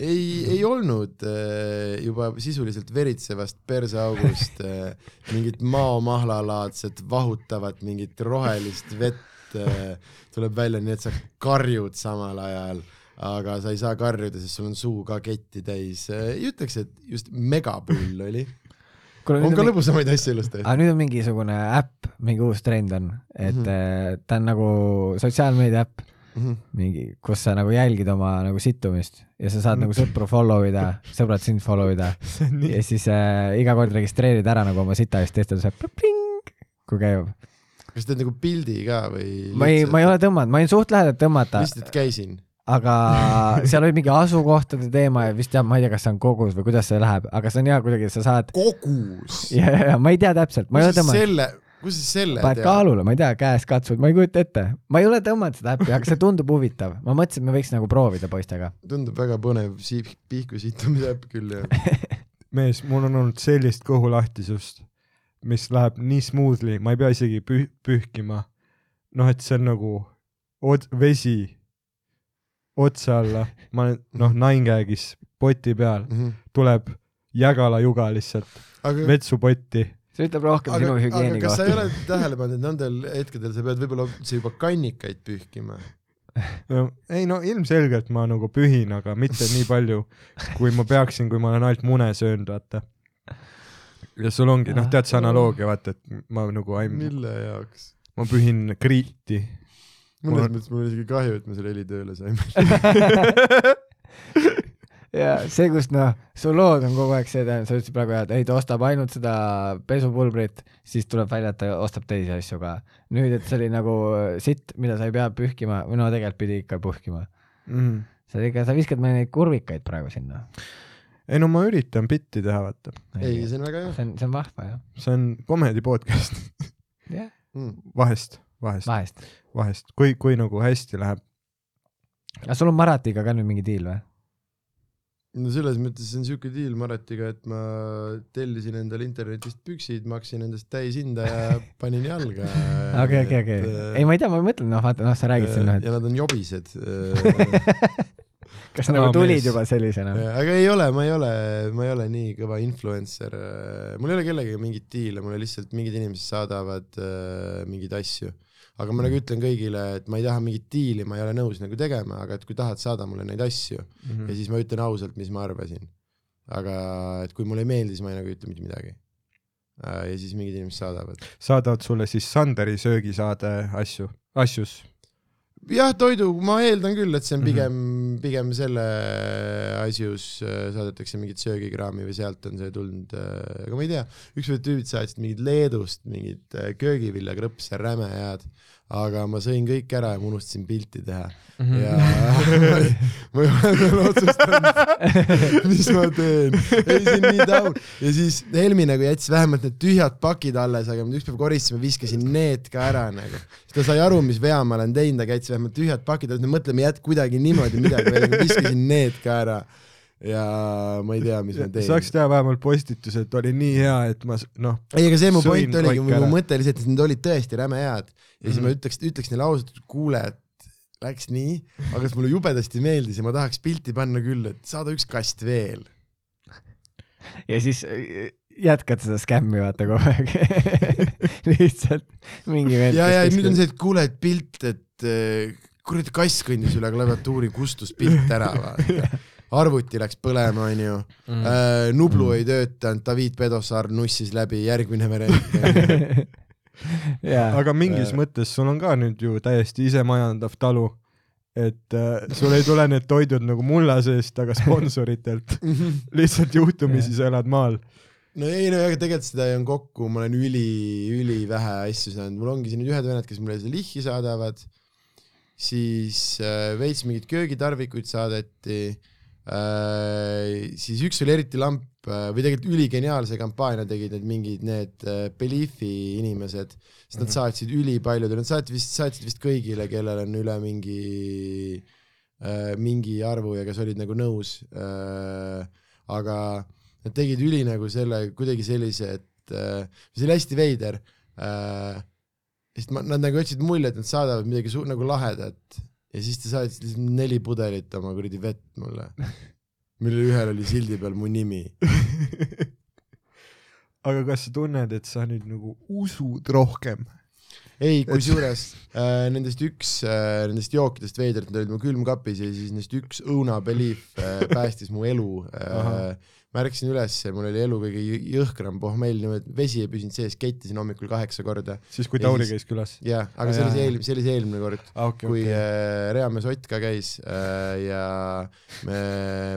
ei, ei olnud äh, juba sisuliselt veritsevast perseaugust äh, mingit maomahlalalaadset vahutavat mingit rohelist vett äh, tuleb välja, nii et sa karjud samal ajal aga sa ei saa karjuda, sest sul on suu ka ketti täis. ei ütleks, et just megapull oli. on ka lõbusamaid asju elus tehtud. aga nüüd on mingisugune äpp, mingi uus trend on, et mm. ta on nagu sotsiaalmeedia äpp, Mhm. mingi, kus sa nagu jälgid oma nagu sittumist ja sa saad Mhm. nagu sõpru follow ida, sõbrad sind follow ida ja siis äh, iga kord registreerid ära nagu oma sita ja siis teistel saab pling, kui käib. kas teed nagu pildi ka või? ma ei, ma ei ole tõmmanud, ma olin suht lähedal tõmmata, lihtsalt käisin. Aga seal oli mingi asukohtade teema ja vist jah, ma ei tea, kas see on kogus või kuidas see läheb, aga see on hea kuidagi, sa saad kogus. ja, ja, ja ma ei tea täpselt, ma ei ole tõmmanud. selle, kus sa selle paned kaalule, ma ei tea, käest katsud, ma ei kujuta ette, ma ei ole tõmmanud seda äppi, aga see tundub huvitav, ma mõtlesin, et me võiks nagu proovida poistega. tundub väga põnev siip-, pihku sitamise äpp küll jah. mees, mul on olnud sellist kõhulahtisust, mis läheb nii smoothly, ma ei pea isegi püh-, pühkima. noh, et see on nagu od-, vesi otsa alla, ma olen noh, naingäägis poti peal, tuleb jägalajuga lihtsalt aga, vetsupotti. see ütleb rohkem aga sinu, aga hügieeni kas sa ei kohta. ole tähele pannud, et nendel hetkedel sa pead võib-olla üldse juba kannikaid pühkima? ei no ilmselgelt ma nagu pühin, aga mitte nii palju, kui ma peaksin, kui ma olen ainult mune söönud, vaata. ja sul ongi, noh, tead see analoogia, vaata, et ma nagu, mille jaoks? ma pühin kriiti. Mõnes mõttes mul on isegi kahju, et me selle heli tööle saime. ja see, kus noh, su lood on kogu aeg see, tähendab, sa ütlesid praegu jah, et ei ta ostab ainult seda pesupulbrit, siis tuleb välja, et ta ostab teisi asju ka. nüüd, et see oli nagu sitt, mida sa ei pea pühkima või no tegelikult pidi ikka pühkima. Mm. sa ikka, sa viskad meile neid kurvikaid praegu sinna. ei no ma üritan bitti teha, vaata. ei, see on väga hea see on, see on vahva jah. see on comedy podcast. jah, mm.. vahest, vahest, vahest. vahest, kui, kui nagu hästi läheb. aga sul on Maratiga ka nüüd mingi diil või? no selles mõttes see on siuke diil Maretiga, et ma tellisin endale internetist püksid, maksin nendest täishinda ja panin jalga. okei, okei, okei. ei, ma ei tea, ma mõtlen, noh, vaata, noh, sa räägid siin, noh, ja nad on jobised. kas Aa, nagu tulid juba sellisena? aga ei ole, ma ei ole, ma ei ole nii kõva influencer. mul ei ole kellegagi mingit diile, mulle lihtsalt mingid inimesed saadavad äh, mingeid asju. aga ma nagu ütlen kõigile, et ma ei taha mingit diili, ma ei ole nõus nagu tegema, aga et kui tahad, saada mulle neid asju Mhm. ja siis ma ütlen ausalt, mis ma arvasin. aga et kui mulle ei meeldi, siis ma ei nagu ütle mitte midagi. ja siis mingid inimesed saadavad. saadavad sulle siis Sanderi söögisaade asju, asjus. jah, toidu, ma eeldan küll, et see on Mhm. pigem mm, -hmm. pigem selle asjus äh, saadetakse mingit söögikraami või sealt on see tulnud, aga ma ei tea, ükskord tüübid saatsid mingid Leedust mingit äh, köögiviljakrõpse, räme head, aga ma sõin kõik ära ja ma unustasin pilti teha Mhm. ja ma ei ole veel otsustanud, mis ma teen. ei, see on nii taun. ja siis Helmi nagu jättis vähemalt need tühjad pakid alles, aga üks päev koristasime, viskasin need ka ära nagu. siis ta sai aru, mis vea ma olen teinud, aga jättis vähemalt tühjad pakid alles, me mõtleme jätt kuidagi niimoodi midagi aga viskasin need ka ära. ja ma ei tea, mis ma teen. saaks teha vähemalt postituse, et oli nii hea, et ma noh, ei, aga see mu point oligi, mu mõte see, et need olid tõesti räme head ja siis Mhm. ma ütleks, ütleks neile ausalt, et kuule, et läks nii, aga see mulle jubedasti meeldis ja ma tahaks pilti panna küll, et saada üks kast veel. ja siis äh, jätkad seda skämmi vaata kogu aeg. lihtsalt mingi vend. ja, ja nüüd on see, et kuule, et pilt, et eh, kuradi kass kõndis üle klaviatuuri, kustus pilt ära, vaata. arvuti läks põlema, onju. Mm. Nublu ei töötanud, David Pedosaar nussis läbi, järgmine variant. jaa, aga mingis Äh. mõttes sul on ka nüüd ju täiesti isemajandav talu. et äh, sul ei tule need toidud nagu mulla seest, aga sponsoritelt. lihtsalt juhtumisi sa elad maal. no ei no aga tegelikult seda on kokku, ma olen üli, ülivähe asju saanud, mul ongi siin nüüd ühed vennad, kes mulle seda lihhi saadavad, siis äh, veits mingeid köögitarvikuid saadeti siis üks oli eriti lamp äh, või tegelikult üligeniaalse kampaania tegid need mingid need äh, Beliefi inimesed, sest nad Mhm. saatsid ülipaljudele, nad saatsid vist, saatsid vist kõigile, kellel on üle mingi äh, mingi arvu ja kes olid nagu nõus äh,, aga nad tegid üli nagu selle kuidagi sellise, et äh, see oli hästi veider äh,. sest ma, nad nagu jätsid mulje, et nad saadavad midagi nagu lahedat ja siis ta saatis lihtsalt neli pudelit oma kuradi vett mulle, millel ühel oli sildi peal mu nimi. aga kas sa tunned, et sa nüüd nagu usud rohkem? ei, kusjuures äh, nendest üks äh, nendest jookidest veidralt, need olid mu külmkapis ja siis neist üks õuna belief äh, päästis mu elu äh,. Ma ärkasin üles ja mul oli elu kõige jõ- jõhkram pohmell, niimoodi vesi ei püsinud sees, kettisin hommikul kaheksa korda. siis, kui Ja Tauri käis külas? jah, aga see Jaa, oli see eelmine, see oli see eelmine kord, Ah, okei, kui okei. äh, Reamees Ott ka käis äh, ja me,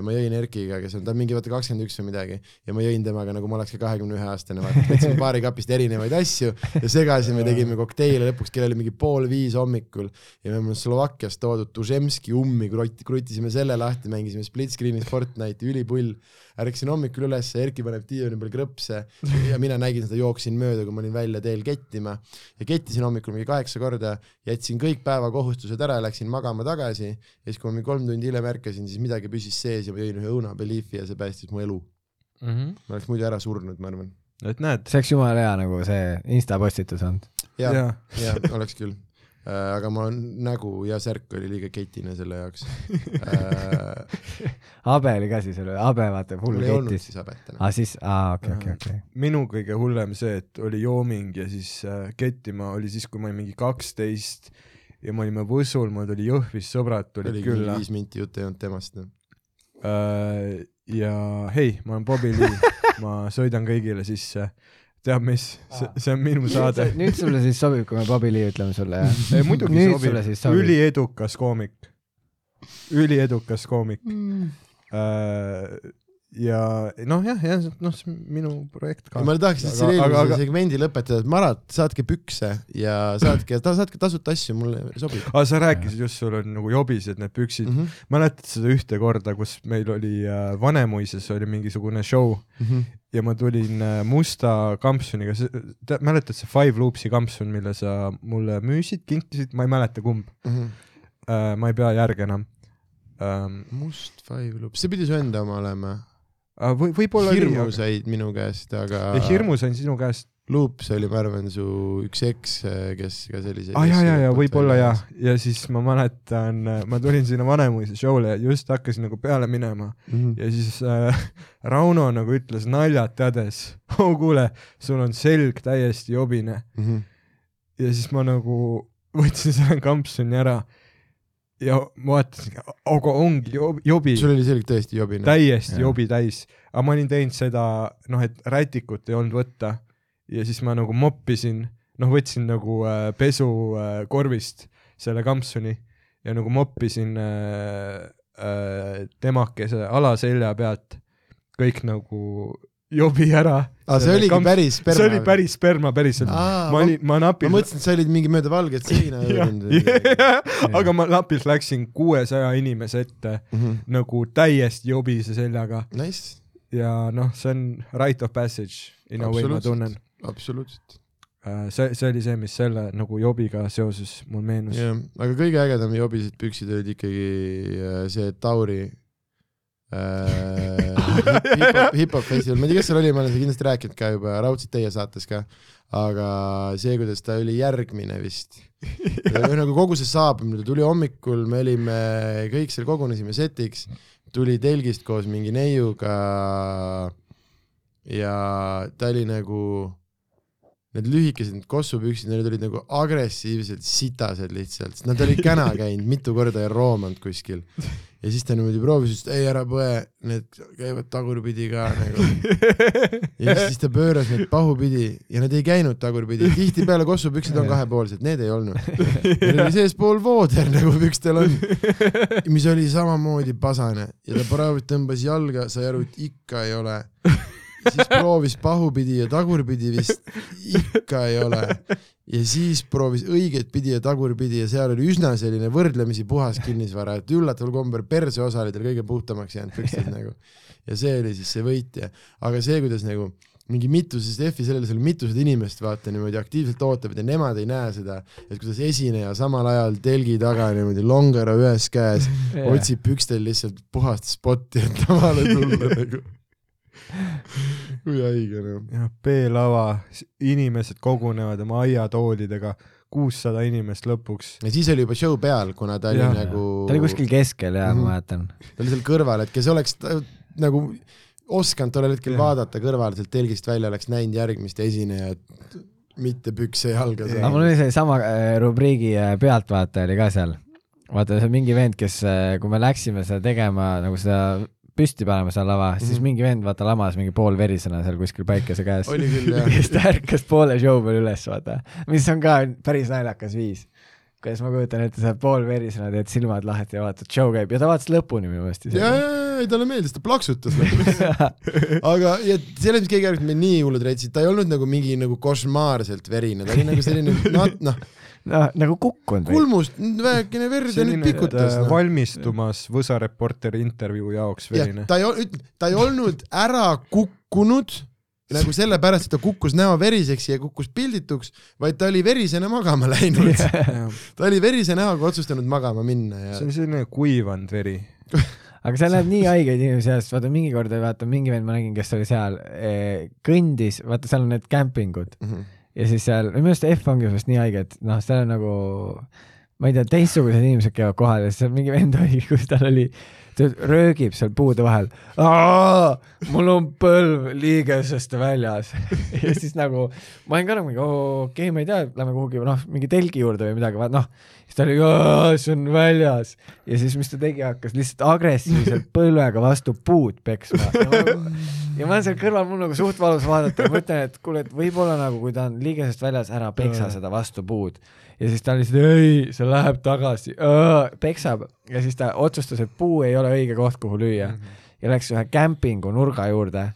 ma jõin Erkiga, kes on, ta on mingi vaata kakskümmend üks või midagi ja ma jõin temaga nagu ma oleks ka kahekümne ühe aastane, vaata, võtsime baarikapist erinevaid asju ja segasime, tegime kokteile lõpuks, kell oli mingi pool viis hommikul ja me olime Slovakkiast toodud Dužemski ummi, krutt-, krutisime selle lahti, mängisime split screen'is Fortnite'i, ülipull. Ärkasin hommikul üles, Erki paneb diivani peal krõpse ja mina nägin seda, jooksin mööda, kui ma olin välja teel kettima ja kettisin hommikul mingi kaheksa korda, jätsin kõik päevakohustused ära, läksin magama tagasi ja siis, kui ma mingi kolm tundi hiljem ärkasin, siis midagi püsis sees ja ma jõin ühe õuna Beliefi ja see päästis mu elu. Mhm. ma oleks muidu ära surnud, ma arvan. et näed, see oleks jumala hea nagu see Insta postitus olnud. ja, jaa, ja oleks küll. Aga ma nägu ja särk oli liiga ketine selle jaoks. habe oli ka siis, habe vaata full mul ei olnud ketis. siis habet enam. aa siis, aa okei, okei, okei. minu kõige hullem see, et oli jooming ja siis äh, kettima oli siis, kui ma olin mingi kaksteist ja me olime Võsul, mul tuli Jõhvis sõbrad tulid külla viis minti juttu ei olnud temast. äh, ja hei, ma olen Bobby Lee, ma sõidan kõigile sisse. Tead mis, see, see on minu saade. nüüd sulle siis sobib, kui me Bobby Lee ütleme sulle, jah? ei muidugi sobib siis, sobib. üliedukas koomik, üliedukas koomik äh,. Ja noh, jah, jah, noh, see on minu projekt ka. ma tahaks lihtsalt selle eelmise aga- segmendi lõpetada, et Marat, saatke pükse ja saatke, saatke tasuta asju, mulle sobib aga sa rääkisid just, sul on nagu jobised need püksid mm. mm. -hmm. mäletad seda ühte korda, kus meil oli äh, Vanemuises oli mingisugune show Mm -hmm. ja ma tulin äh, musta kampsuniga, mäletad see Five Loopsi kampsun, mille sa mulle müüsid, kinkisid, ma ei mäleta kumb Mm -hmm. äh,, ma ei pea järge enam ähm,. must Five Loop, see pidi su enda oma olema. Või võib-olla hirmu said minu käest, aga aga hirmu sain sinu käest, Loops oli, ma arvan, su üks eks, kes ka selliseid ah, jaa, jaa, jaa, võib-olla jaa, ja siis ma mäletan, ma tulin sinna Vanemuise show'le ja just hakkasin nagu peale minema. Mm. ja siis äh, Rauno nagu ütles naljalt teades, oh kuule, sul on selg täiesti jobine. -hmm. ja siis ma nagu võtsin selle kampsuni ära ja ma vaatasin, aga ongi job, jobi, sul oli selg tõesti jobine. täiesti Jah. jobi täis, aga ma olin teinud seda noh, et rätikut ei olnud võtta ja siis ma nagu moppisin, noh, võtsin nagu äh, pesukorvist äh, selle kampsuni ja nagu moppisin äh, äh, temakese alaselja pealt kõik nagu jobi ära. aa, see oligi päris sperma? see oli päris sperma päriselt. Ma olin, ma ma napilt. mõtlesin, et sa olid mingi mööda valget seina jõudnud. aga ma napilt läksin kuuesaja inimese ette nagu täiesti jobise seljaga Nice, ja noh, see on right of passage in a way ma tunnen. absoluutselt. see, see oli see, mis selle nagu jobiga seoses mul meenus. jah, aga kõige ägedam jobised püksid olid ikkagi äh, see Tauri äh, hip-hop, hip-hop festival, ma ei tea, kes seal oli, ma olen seda kindlasti rääkinud ka juba, raudselt teie saates ka, aga see, kuidas ta oli järgmine vist. nagu kogu see saabumine, tuli hommikul, me olime kõik seal kogunesime setiks, tuli telgist koos mingi neiuga. Ja ta oli nagu need lühikesed need kossupüksid, need olid nagu agressiivselt sitased lihtsalt, nad olid käna käinud mitu korda ja roomanud kuskil. Ja siis ta niimoodi proovis, et ei ära põe, need käivad tagurpidi ka nagu. ja siis ta pööras need pahupidi ja nad ei käinud tagurpidi, tihtipeale kossupüksid on kahepoolsed, need ei olnud. Neil oli seespool vooder nagu pükstel on, mis oli samamoodi pasane. Ja ta praegu tõmbas jalga, sai aru, et ikka ei ole siis proovis pahupidi ja tagurpidi vist, ikka ei ole. ja siis proovis õiget pidi ja tagurpidi ja seal oli üsna selline võrdlemisi puhas kinnisvara, et üllataval kombel perse osa oli tal kõige puhtamaks jäänud pükstid nagu. ja see oli siis see võitja, aga see, kuidas nagu mingi mitusest F-i sellele, seal mitused inimest vaata niimoodi aktiivselt ootavad ja nemad ei näe seda, et kuidas esineja samal ajal telgi taga niimoodi longero ühes käes otsib pükstel lihtsalt puhast spotti, et lavale tulla nagu. Kui haige noh. jah, B-lava, inimesed kogunevad oma aiatoolidega, kuussada inimest lõpuks. ja siis oli juba show peal, kuna ta oli Jah. nagu. ta oli kuskil keskel ja Mhm. ma mäletan. ta oli seal kõrval, et kes oleks ta, nagu osanud tollel hetkel Jah. vaadata kõrvale sealt telgist välja, oleks näinud järgmist esinejat, mitte pükse jalga aga mul oli seesama äh, rubriigi äh, pealtvaataja oli ka seal. vaata, see on mingi vend, kes, kui me läksime seda tegema nagu seda püsti panema seal lava mm, -hmm. siis Mhm. mingi vend vaata lamas mingi poolverisena seal kuskil päikese käes. oli küll jah. kes ta ärkas poole show peal üles, vaata, mis on ka päris naljakas viis. kuidas ma kujutan ette, sa poolverisena, teed silmad lahti ja vaatad, show käib ja ta vaatas lõpuni minu meelest ja, ja, ja, ei talle meeldis, ta plaksutas nagu. aga ja selles, mis kõige ärkas, meil nii hullud retsid, ta ei olnud nagu mingi nagu košmaarselt verine, ta oli nagu selline nat-, noh, noh, nagu kukkunud. kulmust väikene verd ja nüüd pikutas äh, no.. valmistumas Võsa Reporteri intervjuu jaoks verine, ta ei olnud, ta ei olnud ära kukkunud nagu sellepärast, et ta kukkus näo veriseks ja kukkus pildituks, vaid ta oli verisena magama läinud. ta oli verise näoga otsustanud magama minna ja see on selline kuivanud veri. aga seal näeb nii haigeid inimesi seast, vaata mingi kord vaata mingi vend ma nägin, kes oli seal eh,, kõndis, vaata seal on need kämpingud Mhm. Ja siis seal, minu arust F ongi vist nii haige, et noh, seal on nagu, ma ei tea, teistsugused inimesed käivad kohal ja siis seal mingi vend oli, kus tal oli, ta röögib seal puude vahel. mul on põlv liigesest väljas. Ja siis nagu ma olin ka nagu okei okay,, ma ei tea, lähme kuhugi noh, mingi telgi juurde või midagi, noh, siis ta oli, see on väljas. Ja siis, mis ta tegi, hakkas lihtsalt agressiivselt põlvega vastu puud peksma. Ja ma, nagu, ja ma olen seal kõrval, mul nagu suht valus vaadata. Ja mõtlen, et kuule, et võib-olla nagu, kui ta on liigesest väljas, ära peksa seda vastu puud. Ja siis ta lihtsalt ei, see läheb tagasi, peksab. Ja siis ta otsustas, et puu ei ole õige koht, kuhu lüüa. Ja läks ühe kämpingu nurga juurde.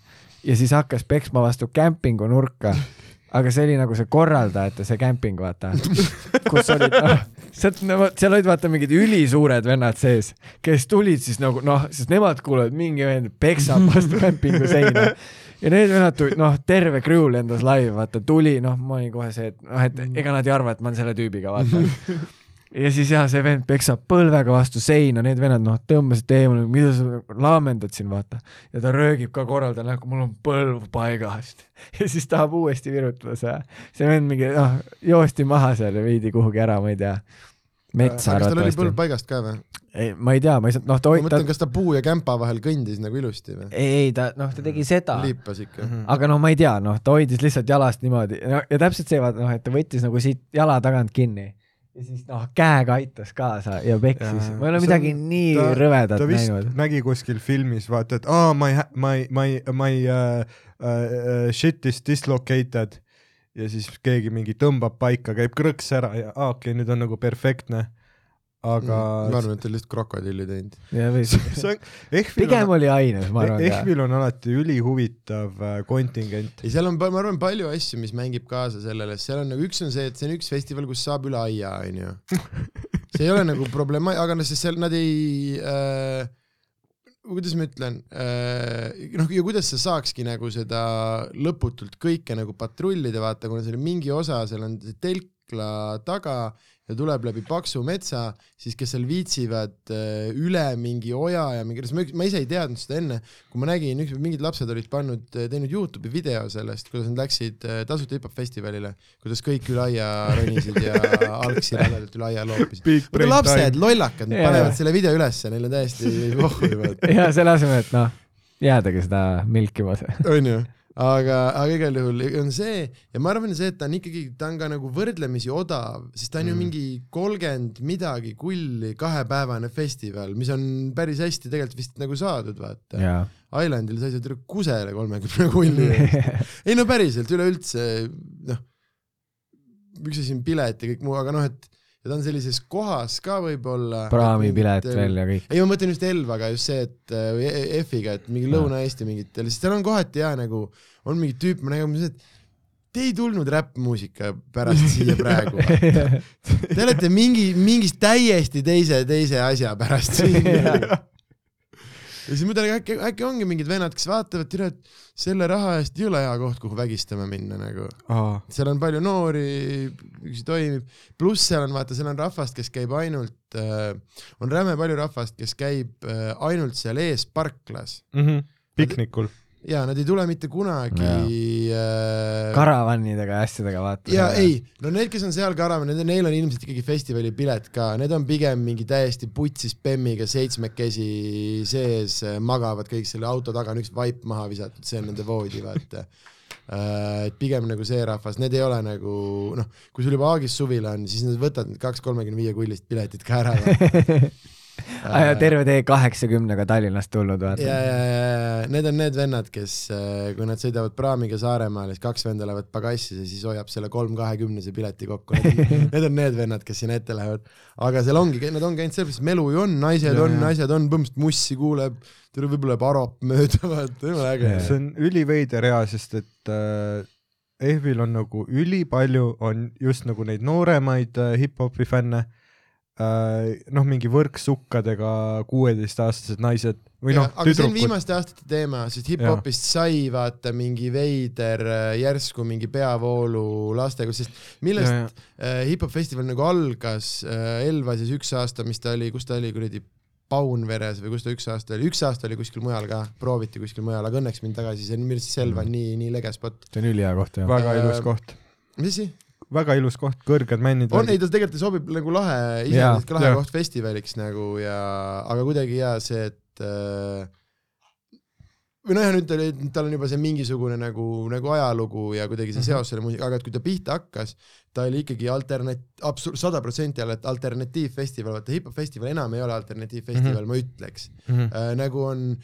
Ja siis hakkas peksma vastu kämpingu nurka. aga see oli nagu see korraldajate see kämping, vaata, kus olid noh, sealt no,, seal olid vaata mingid ülisuured vennad sees, kes tulid siis nagu noh, sest nemad kuulevad, mingi vend peksab vastu kämpingu seina ja need vennad tulid, noh, terve crew lendas laivi, vaata, tuli, noh, ma olin kohe see, et noh, et ega nad ei arva, et ma olen selle tüübiga, vaata. ja siis jah, see vend peksab põlvega vastu seina, need vennad noh, tõmbasid eemale, mida sa laamendad siin, vaata. ja ta röögib ka korraldajale, mul on põlv paigast. ja siis tahab uuesti virutada see, see vend mingi noh, joosti maha seal ja viidi kuhugi ära, ma ei tea, põlv arvatavasti. paigast ka või? ei, ma ei tea, ma ei saanud, noh, ta ma hoid-, ta mõtlen, kas ta puu ja kämpa vahel kõndis nagu ilusti või? ei, ei ta noh, ta tegi seda liipas ikka. aga noh, ma ei tea, noh, ta hoidis lihtsalt jalast niimoodi no, ja täpselt see, vaata noh, et ta võttis nagu siit jala tagant kinni ja siis noh, käega aitas kaasa ja peksis ma ei ole midagi on- nii ta- rõvedat ta näinud. nägi kuskil filmis, vaata, et aa, my, my, my, my uh, uh, shit is dislocated ja siis keegi mingi tõmbab paika, käib krõks ära ja aa, okei okay,, nüüd on nagu perfektne. aga ma arvan, et ta lihtsalt krokodilli teinud. ja pigem on, oli ainus, ma arvan. Ehvil on alati ülihuvitav äh, kontingent. ei, seal on, ma arvan, palju asju, mis mängib kaasa sellele, seal on nagu üks on see, et see on üks festival, kus saab üle aia, onju. see ei ole nagu probleem, aga noh, sest seal nad ei äh,, kuidas ma ütlen äh,, noh ja kuidas sa saakski nagu seda lõputult kõike nagu patrullida, vaata, kuna seal mingi osa, seal on see telkla taga ja tuleb läbi paksu metsa, siis kes seal viitsivad äh, üle mingi oja ja mingi, ma ise ei teadnud seda enne, kui ma nägin, üks, mingid lapsed olid pannud, teinud Youtube'i video sellest, kuidas nad läksid äh, tasuta hip-hop festivalile, kuidas kõik üle aia ronisid ja algsi rämedalt üle aia loopisid. Lapsed, lollakad, nad panevad selle video ülesse, neil on täiesti pohhu juba, ja selle asemel, et noh, jäädagi seda milkima. onju. aga, aga igal juhul on see ja ma arvan, see, et ta on ikkagi, ta on ka nagu võrdlemisi odav, sest ta on mm. ju mingi kolmkümmend midagi kulli kahepäevane festival, mis on päris hästi tegelikult vist nagu saadud, vaata. jaa. Islandil sa ei saa tule kusele kolmekümne kulli ei no päriselt, üleüldse noh, üks asi on pilet ja kõik muu, aga noh, et ja ta on sellises kohas ka võib-olla. praamipilet veel ja kõik. ei, ma mõtlen just Elvaga just see, et äh, või E- F-iga, et mingi. Lõuna-Eesti mingitel, sest seal on kohati ja nagu on mingi tüüp, ma nägin, et te ei tulnud räppmuusika pärast siia praegu. Te olete mingi, mingist täiesti teise, teise asja pärast siin. Ja siis mõtlen, äkki, äkki ongi mingid vennad, kes vaatavad, tead, et selle raha eest ei ole hea koht, kuhu vägistama minna nagu. seal on palju noori, üks toimib, pluss seal on vaata, seal on rahvast, kes käib ainult äh,, on räme palju rahvast, kes käib äh, ainult seal ees parklas piknikul. Ja nad ei tule mitte kunagi äh, karavanidega ja asjadega vaata. ja ei, no need, kes on seal karavan, need, neil on ilmselt ikkagi festivalipilet ka, need on pigem mingi täiesti putsis bemmiga seitsmekesi sees, magavad kõik selle auto taga, on üks vaip maha visatud, see on nende voodi, vaata. et pigem nagu see rahvas, need ei ole nagu noh, kui sul juba Aagis suvila on, siis nad võtavad need kaks kolmekümne viie kullist piletit ka ära. terve tee kaheksakümnega Tallinnast tulnud vaata ja, ja, ja need on need vennad, kes, kui nad sõidavad praamiga Saaremaale, siis kaks venda lähevad pagassi ja siis hoiab selle kolm kahekümnese pileti kokku. Need on need vennad, kes sinna ette lähevad. aga seal ongi, nad ongi ainult sellepärast, melu ju on, naised Ja, on, ja. asjad on, põhimõtteliselt mussi kuuleb, tuleb võib-olla läheb arop mööda, vaata, jumala äge see on üliveider hea, sest et äh, Ehvil on nagu ülipalju on just nagu neid nooremaid äh, hip-hopi fänne äh,, noh, mingi võrksukkadega kuueteistaastased naised või noh, aga see on tüdrukud. viimaste aastate teema, sest hip-hopist sai vaata mingi veider äh, järsku mingi peavoolu lastega, sest millest äh, hip-hop festival nagu algas äh, Elvasis üks aasta, mis ta oli, kus ta oli kuradi Paunveres või kus ta üks aasta oli, üks aasta oli kuskil mujal ka, prooviti kuskil mujal, aga õnneks mind tagasi, see on minu arust Selva on nii, nii lege spot. see on ülihea koht jah. väga Äh, ilus koht, mis asi? Väga ilus koht, kõrged männid. on, ei ta tegelikult sobib nagu lahe, iseenesest ka lahe jaa. koht festivaliks nagu ja, aga kuidagi jaa see, et äh, või ja nüüd tal, tal on juba see mingisugune nagu, nagu ajalugu ja kuidagi see Mhm. seos selle muusikaga, aga et kui ta pihta hakkas, ta oli ikkagi alternat-, absurd, sada protsenti alternatiivfestival, vaata hip-hop festival enam ei ole alternatiivfestival mm, -hmm. ma ütleks Mhm. äh,. nagu on,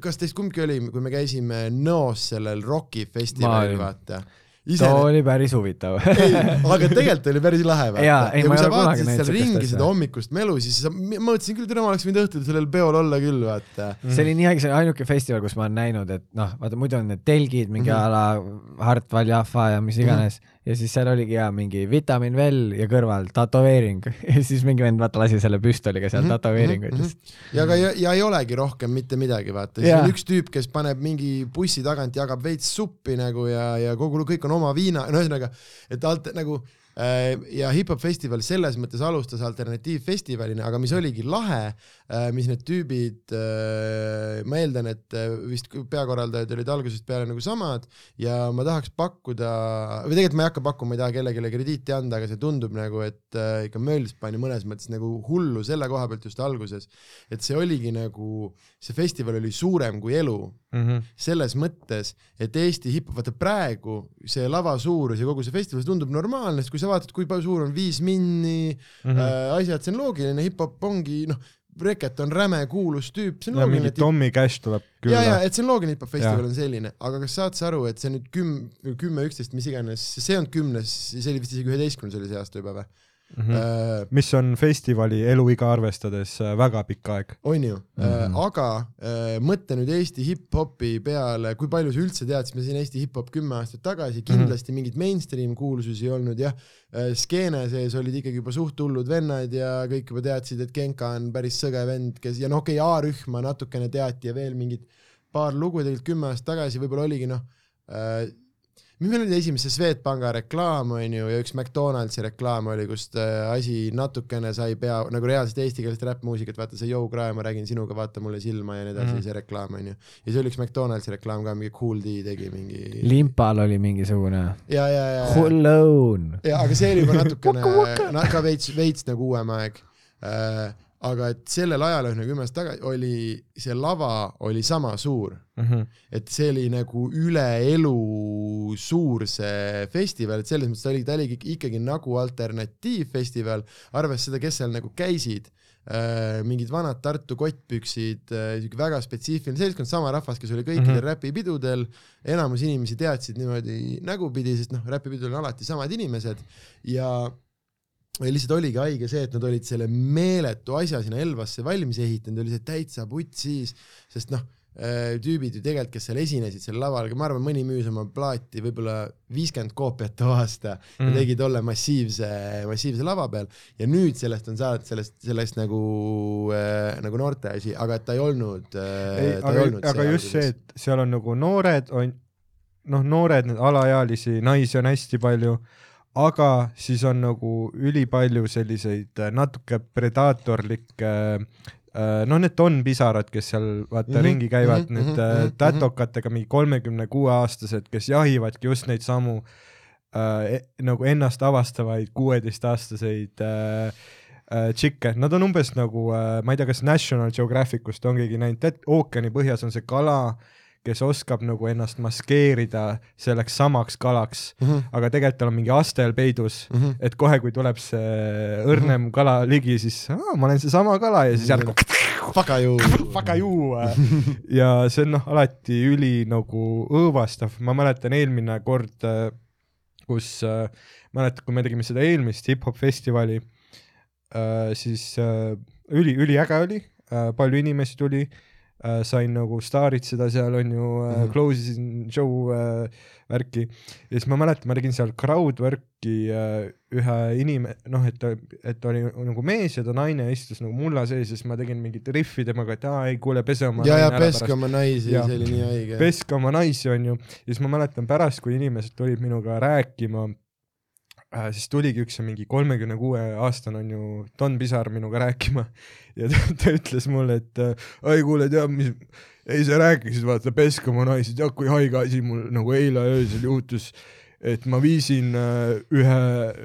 kas teist kumbki oli, kui me käisime Nõos sellel Roki Ma festivalil, olin. vaata. too oli päris huvitav. ei, aga tegelikult oli päris lahe vaata. Ja ma kui sa vaatasid seal ringi seda hommikust melu, siis sa, ma mõtlesin küll, täna ma oleks võinud õhtul sellel peol olla küll, vaata. see oli nii äge, see oli ainuke festival, kus ma olen näinud, et noh, vaata muidu on need telgid mingi mm -hmm. a la Hartwall Jaffa ja mis iganes mm -hmm. Ja siis seal oligi ja mingi Vitamin Well ja kõrval tätoveering ja siis mingi vend vaata lasi selle püstoliga seal Mhm, tätoveeringuid mhm, mm. -hmm. ja ka ja, ja ei olegi rohkem mitte midagi, vaata, siis Jaa. on üks tüüp, kes paneb mingi bussi tagant, jagab veits suppi nagu ja, ja kogu, kõik on oma viina, no ühesõnaga, et alt nagu ja hip-hop festival selles mõttes alustas alternatiivfestivalina, aga mis oligi lahe, mis need tüübid, ma eeldan, et äh, vist peakorraldajad olid algusest peale nagu samad ja ma tahaks pakkuda, või tegelikult ma ei hakka pakkuma, ma ei taha kellelegi krediiti anda, aga see tundub nagu, et äh, ikka Mölds pani mõnes mõttes nagu hullu selle koha pealt just alguses, et see oligi nagu, see festival oli suurem kui elu Mhm. selles mõttes, et Eesti hip-hop, vaata praegu see lava suurus ja kogu see festival, see tundub normaalne, sest kui sa vaatad, kui palju suur on Viis Minni mm. -hmm. äh, asjad, see on loogiline, hip-hop ongi noh, Reket on räme kuulus tüüp, see on ja loogiline, mingi Tommy Cash tuleb ja, ja külla. et see on loogiline, hip-hop festival Jaa. on selline, aga kas saad sa aru, et see nüüd küm-, kümme, üksteist, mis iganes, see on kümnes, see oli vist isegi üheteistkümnes oli see aasta juba või? mm. Mhm. -hmm. mis on festivali eluiga arvestades äh, väga pikk aeg. on ju mm, Mhm. -hmm. aga äh, mõtle nüüd Eesti hip-hopi peale, kui palju sa üldse tead, siis ma siin Eesti hip-hop kümme aastat tagasi, kindlasti mm -hmm. mingit mainstream kuulsusi ei olnud jah, skeene sees olid ikkagi juba suht hullud vennad ja kõik juba teadsid, et Genka on päris sõge vend, kes ja noh, okei okay,, A-rühma natukene teati ja veel mingid paar lugu tegelikult kümme aastat tagasi võib-olla oligi noh äh, meil oli esimese Swedbanka reklaam onju ja üks McDonaldsi reklaam oli, kust äh, asi natukene sai pea nagu reaalselt eestikeelset räppmuusikat, vaata see Yo Cry, ma räägin sinuga, vaata mulle silma ja nii edasi mm., see reklaam onju. ja see oli üks McDonaldsi reklaam ka, mingi Cool D tegi mingi. limpal oli mingisugune ja, ja, ja, ja, Hulloon. ja aga see oli juba natukene na, ka veits, veits nagu uuem aeg äh,. Aga et sellel ajal, nagu kümme aastat tagasi oli see lava oli sama suur Mm -hmm. et see oli nagu üle elu suur see festival, et selles mõttes ta oli, ta oli ikkagi nagu alternatiivfestival, arvestades seda, kes seal nagu käisid äh,, mingid vanad Tartu kottpüksid äh,, siuke väga spetsiifiline seltskond, sama rahvas, kes oli kõikidel mm. -hmm. räpipidudel, enamus inimesi teadsid niimoodi nägupidi, sest noh, räpipidudel on alati samad inimesed ja lihtsalt oligi haige see, et nad olid selle meeletu asja sinna Elvasse valmis ehitanud, oli see täitsa putsis, sest noh, tüübid ju tegelikult, kes seal esinesid seal laval, ma arvan, mõni müüs oma plaati võib-olla viiskümmend koopiat too aasta mm. ja tegi tolle massiivse, massiivse lava peal ja nüüd sellest on saanud sellest, sellest nagu äh,, nagu noorte asi, aga et ta ei olnud äh, aga, aga just see, et seal on nagu noored on, noh, noored, alaealisi naisi on hästi palju, aga siis on nagu ülipalju selliseid äh, natuke predaatorlikke äh, noh, need on pisarad, kes seal vaata mm -hmm, ringi käivad mm, -hmm, need mm. -hmm, tätokatega mingi kolmekümne kuue aastased, kes jahivadki just neid samu äh, e- nagu ennast avastavaid kuueteistaastaseid äh, äh, tšikke, nad on umbes nagu äh,, ma ei tea, kas National Geographicust on keegi näinud, tead ookeani põhjas on see kala, kes oskab nagu ennast maskeerida selleks samaks kalaks, mm. -hmm. aga tegelikult tal on mingi astel peidus, Mm -hmm. et kohe, kui tuleb see õrnem kala ligi, siis aa, ma olen seesama kala ja siis järsku Fuck you. väga ju ja see on noh, alati üli nagu õõvastav, ma mäletan eelmine kord, kus äh, mäletad, kui me tegime seda eelmist hip-hop festivali äh,, siis äh, üli, üliäge oli äh,, palju inimesi tuli äh,, sain nagu staaritseda seal on ju äh, Mhm. close isin show äh, värki ja siis ma mäletan, ma tegin seal crowd work'i äh, ühe inime-, noh, et ta, et ta oli nagu mees ja ta naine istus nagu mulla sees ja siis ma tegin mingit riffi temaga, et aa ei kuule, pese oma ja, ja peske oma naisi, see oli nii haige. peske oma naisi, onju, ja siis ma mäletan pärast, kui inimesed tulid minuga rääkima äh,, siis tuligi üks mingi kolmekümne kuue aastane onju Don Pisar minuga rääkima. Ja ta, ta ütles mulle, et äh, ai kuule, tead mis, ei sa rääkisid, vaata peske oma naisi, tead kui haige asi mul nagu eile öösel juhtus, et ma viisin äh, ühe,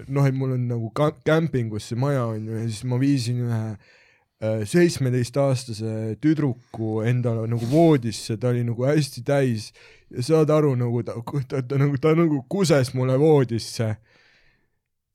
noh, et mul on nagu kämpingus see maja onju ja siis ma viisin ühe äh, seitsmeteistaastase tüdruku endale nagu voodisse, ta oli nagu hästi täis. Ja saad aru nagu ta, ta, ta nagu, ta nagu kuses mulle voodisse.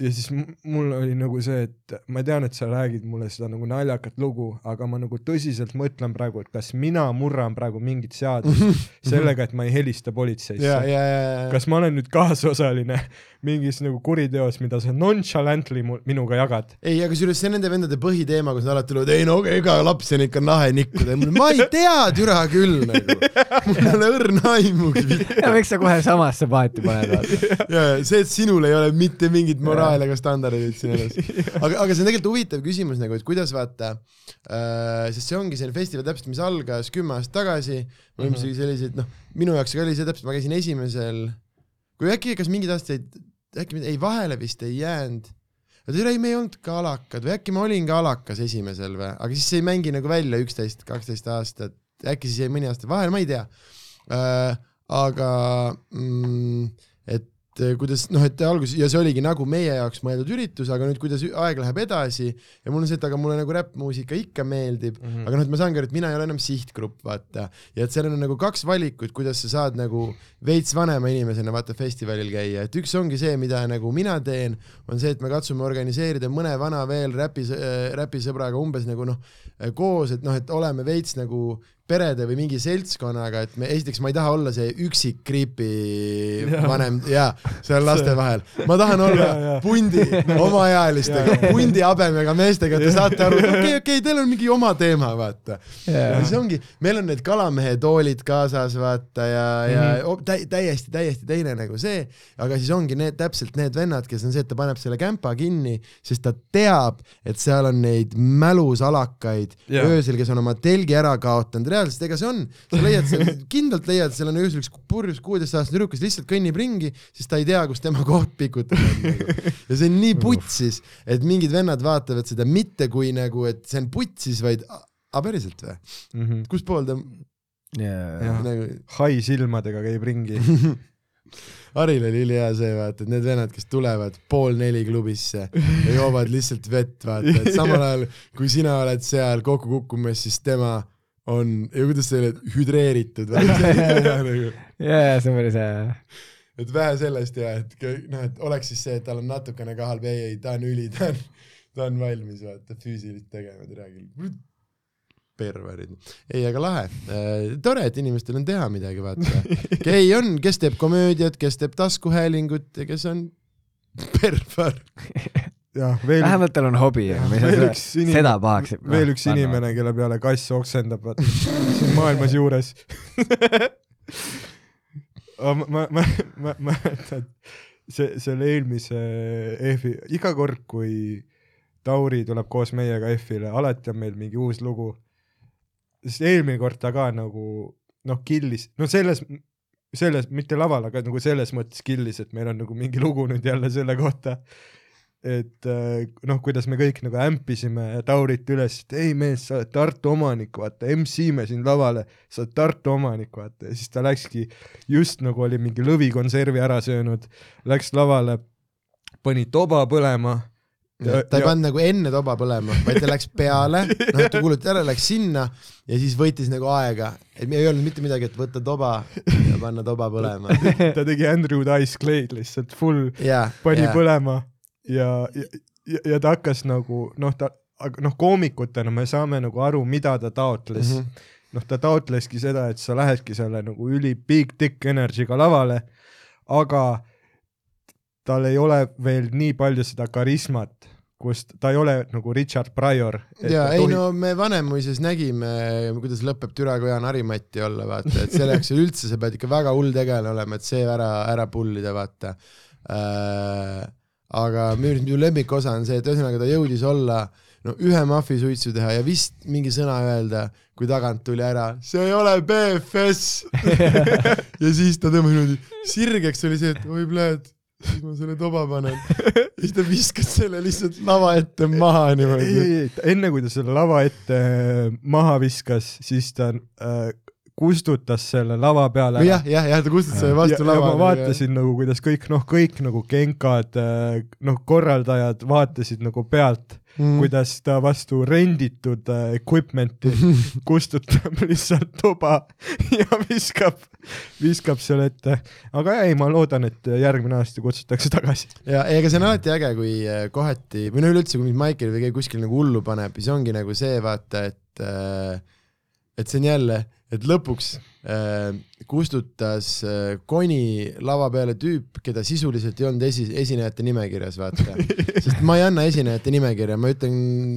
ja siis mul oli nagu see, et ma tean, et sa räägid mulle seda nagu naljakat lugu, aga ma nagu tõsiselt mõtlen praegu, et kas mina murran praegu mingit seadust sellega, et ma ei helista politseisse. Ja, ja, ja, ja, kas ma olen nüüd kaasosaline mingis nagu kuriteos, mida sa nonchalantly minuga jagad? ei, aga kusjuures see on nende vendade põhiteema, kus nad alati tulevad, ei no ega lapsi on ikka lahe nikkuda, ma ei tea, türa küll nagu, mul ei ole õrna aimugi. ja miks sa kohe samasse paati paned, see, et sinul ei ole mitte mingit moraali ega standardit üldse elus. aga, aga see on tegelikult huvitav küsimus nagu, et kuidas vaata äh,, sest see ongi selline festival täpselt, mis algas kümme aastat tagasi, me olime isegi sellised, noh, minu jaoks ka oli see täpselt, ma käisin esimesel, kui äkki, kas mingid aastad, äkki, ei vahele vist ei jäänud. Tere, ei me ei olnud ka alakad. Või äkki ma olin ka alakas esimesel või, aga siis see ei mängi nagu välja üksteist, kaksteist aastat, äkki siis jäi mõni aasta vahele, ma ei tea. Äh,. aga mm, kuidas noh, et alguses ja see oligi nagu meie jaoks mõeldud üritus, aga nüüd, kuidas aeg läheb edasi ja mul on see, et aga mulle nagu räppmuusika ikka meeldib mm. -hmm. aga noh, et ma saangi aru, et mina ei ole enam sihtgrupp, vaata, ja et seal on nagu kaks valikut, kuidas sa saad nagu veits vanema inimesena vaata festivalil käia, et üks ongi see, mida nagu mina teen, on see, et me katsume organiseerida mõne vana veel räpi, räpisõbraga umbes nagu noh, koos, et noh, et oleme veits nagu perede või mingi seltskonnaga, et me esiteks ma ei taha olla see üksik Jaa. vanem ja seal laste vahel. ma tahan olla Jaa, jaa. pundi omaealistega, pundi habemega meestega, te saate aru, okei, okei okay,, teil on mingi oma teema, vaata. ja see ongi, meil on need kalamehe toolid kaasas, vaata ja, ja mm. tä, täiesti, täiesti teine nagu see, aga siis ongi need täpselt need vennad, kes on see, et ta paneb selle kämpa kinni, sest ta teab, et seal on neid mälusalakaid Jaa. öösel, kes on oma telgi ära kaotanud, reaalselt ega see on, sa leiad seal, kindlalt leiad, seal on öösel üks purjus kuueteistaastane tüdruk, kes lihtsalt kõnnib ringi, sest ta ei tea, kus tema koht pikutada on nagu.. ja see on nii putsis, et mingid vennad vaatavad seda mitte kui nagu, et see on putsis, vaid a a päriselt või? Mhm. kus pool ta jaa, Jah. nagu hai silmadega käib ringi. Haril oli ülihea see, vaata, et need vennad, kes tulevad pool neli klubisse ja joovad lihtsalt vett, vaata, et samal ajal kui sina oled seal kokku kukkumas, siis tema on, ja kuidas sa oled, hüdreeritud, nagu, jaa, see on päris hea. et vähe sellest ja et noh, et oleks siis see, et tal on natukene kahal, ei, ei, ta on üli, ta on, ta on valmis, vaata, füüsilist tegema, tere küll. perverid. ei, aga lahe äh,. tore, et inimestel on teha midagi, vaata. gei on, kes teeb komöödiat, kes teeb taskuhäälingut ja kes on perver. jah, veel, vähemalt tal on hobi, aga me ei saa seda, seda pahaks. veel üks inimene, kelle peale kass oksendab, vaata, siin maailmas juures. ma, ma, ma, ma mäletan see, selle eelmise EF-i, iga kord, kui Tauri tuleb koos meiega EF-ile, alati on meil mingi uus lugu. sest eelmine kord ta ka nagu noh, killis, no selles, selles, mitte laval, aga nagu selles mõttes killis, et meil on nagu mingi lugu nüüd jälle selle kohta et äh, noh, kuidas me kõik nagu ämpisime Taurit üles, et ei mees, sa oled Tartu omanik, vaata, MC me siin lavale, sa oled Tartu omanik, vaata, ja siis ta läkski, just nagu oli mingi lõvikonservi ära söönud, läks lavale, pani toba põlema. ta ei pannud nagu enne toba põlema, vaid ta läks peale, noh, ta kuulutas ära, läks sinna ja siis võttis nagu aega, et ei öelnud mitte midagi, et võtta toba ja panna toba põlema. ta tegi Andrew Dice Clay'd lihtsalt full, pani jaa, põlema ja, ja, ja, ta hakkas nagu noh, ta, aga noh, koomikutena me saame nagu aru, mida ta taotles mm. -hmm. noh, ta taotleski seda, et sa lähedki selle nagu üli big dick energy'ga lavale, aga tal ei ole veel nii palju seda karismat, kust ta ei ole nagu Richard Pryor. ja ei no me Vanemuises nägime, kuidas lõpeb Türa Kojan Harimati olla, vaata, et selleks üldse sa pead ikka väga hull tegelane olema, et see ära, ära pullida, vaata äh,. Aga minu arust minu lemmikosa on see, et ühesõnaga ta jõudis olla no ühe mahvisuitsu teha ja vist mingi sõna öelda, kui tagant tuli ära, see ei ole BFS. ja siis ta tõmbas niimoodi sirgeks oli see, et oi pljääd, siis ma selle toba panen. siis ta viskas selle lihtsalt lava ette maha niimoodi. enne kui ta selle lava ette äh, maha viskas, siis ta äh, kustutas selle lava peale jah, jah, jah, ta kustutas selle vastu ja, ja lava. ma vaatasin nagu, kuidas kõik noh, kõik nagu kenkad, noh, korraldajad vaatasid nagu pealt mm., kuidas ta vastu renditud äh, equipment'i kustutab lihtsalt tuba ja viskab, viskab selle ette. aga ei, ma loodan, et järgmine aasta kutsutakse tagasi. ja ega see on alati äge, kui äh, kohati või no üleüldse, kui mind Maicel või keegi kuskil nagu hullu paneb, siis ongi nagu see vaata, et äh, et see on jälle, et lõpuks äh, kustutas äh, koni lava peale tüüp, keda sisuliselt ei olnud esi, esinejate nimekirjas, vaata. sest ma ei anna esinejate nimekirja, ma ütlen,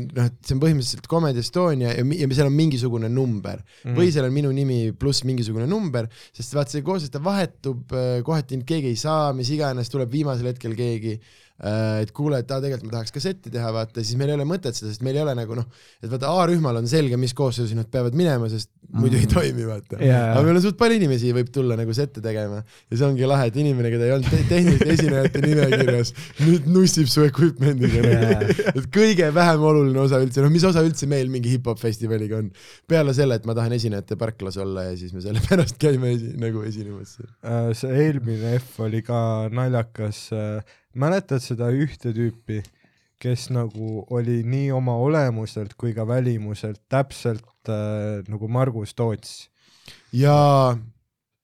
noh, et see on põhimõtteliselt Comedy Estonia ja, ja seal on mingisugune number mm. või seal on minu nimi pluss mingisugune number, sest vaata see koosseis, ta vahetub, kohati keegi ei saa, mis iganes, tuleb viimasel hetkel keegi äh, et kuule, et aa, tegelikult ma tahaks kassetti teha, vaata, siis meil ei ole mõtet seda, sest meil ei ole nagu noh, et vaata A-rühmal on selge, mis koosseisu nad peavad minema, sest muidu ei toimi, vaata. Jaa. aga meil on suht palju inimesi võib tulla nagu sette tegema ja see ongi lahe, et inimene, keda ei olnud te tehniliste esinejate nimekirjas, nüüd nussib su equipment'iga nagu. et kõige vähem oluline osa üldse, noh, mis osa üldse meil mingi hip-hop festivaliga on, peale selle, et ma tahan esinejate parklas olla ja siis me sellepärast käime esi, nagu esinemas. Äh, see eelmine F oli ka naljakas. Mäletad seda ühte tüüpi, kes nagu oli nii oma olemuselt kui ka välimuselt täpselt äh, nagu Margus Toots. jaa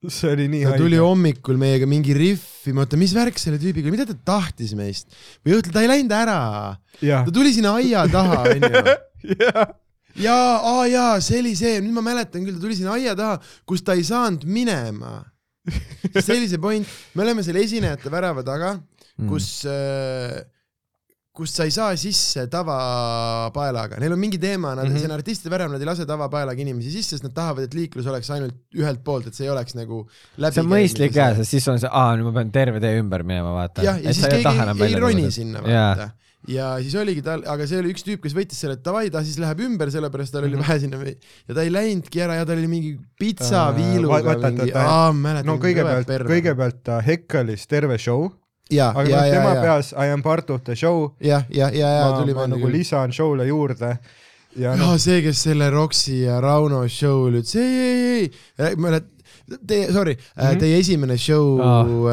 see oli nii ta tuli hommikul meiega mingi riffi, ma oota, mis värk selle tüübiga, mida ta tahtis meist? või õhtul ta ei läinud ära, ta, tuli sinna aia taha, onju. jaa, aa jaa, see oli see, nüüd ma mäletan küll, ta tuli sinna aia taha, kus ta ei saanud minema. see oli see point, me oleme seal esinejate värava taga, kus äh, kus sa ei saa sisse tavapaelaga, neil on mingi teema, nad mm. -hmm. see on artistide värav, nad ei lase tavapaelaga inimesi sisse, sest nad tahavad, et liiklus oleks ainult ühelt poolt, et see ei oleks nagu läbi see on mõistlik jah, sest siis on see, aa, nüüd ma pean terve tee ümber minema, vaata. jah, ja siis keegi ei, ei roni sinna vaata. ja siis oligi tal, aga see oli üks tüüp, kes võttis selle, et davai, ta siis läheb ümber, sellepärast tal oli Mhm. vaja sinna või- ja ta ei läinudki ära ja tal oli mingi Äh, pitsaviiluga vaata, mingi, aa, mäletan. no kõigepealt, kõigepealt ta hekkelis terve show, ja, aga ja, noh, ja, tema ja, peas I am part of the show, ja, ja, ja, ja ma, tuli ma välja nagu lisan show'le juurde ja jaa, noh, see, kes selle Roksi ja Rauno show'l ütles ei, ei, ei, ma olen, teie, sorry mm, Mhm. -hmm. teie esimene show Ah. oh.,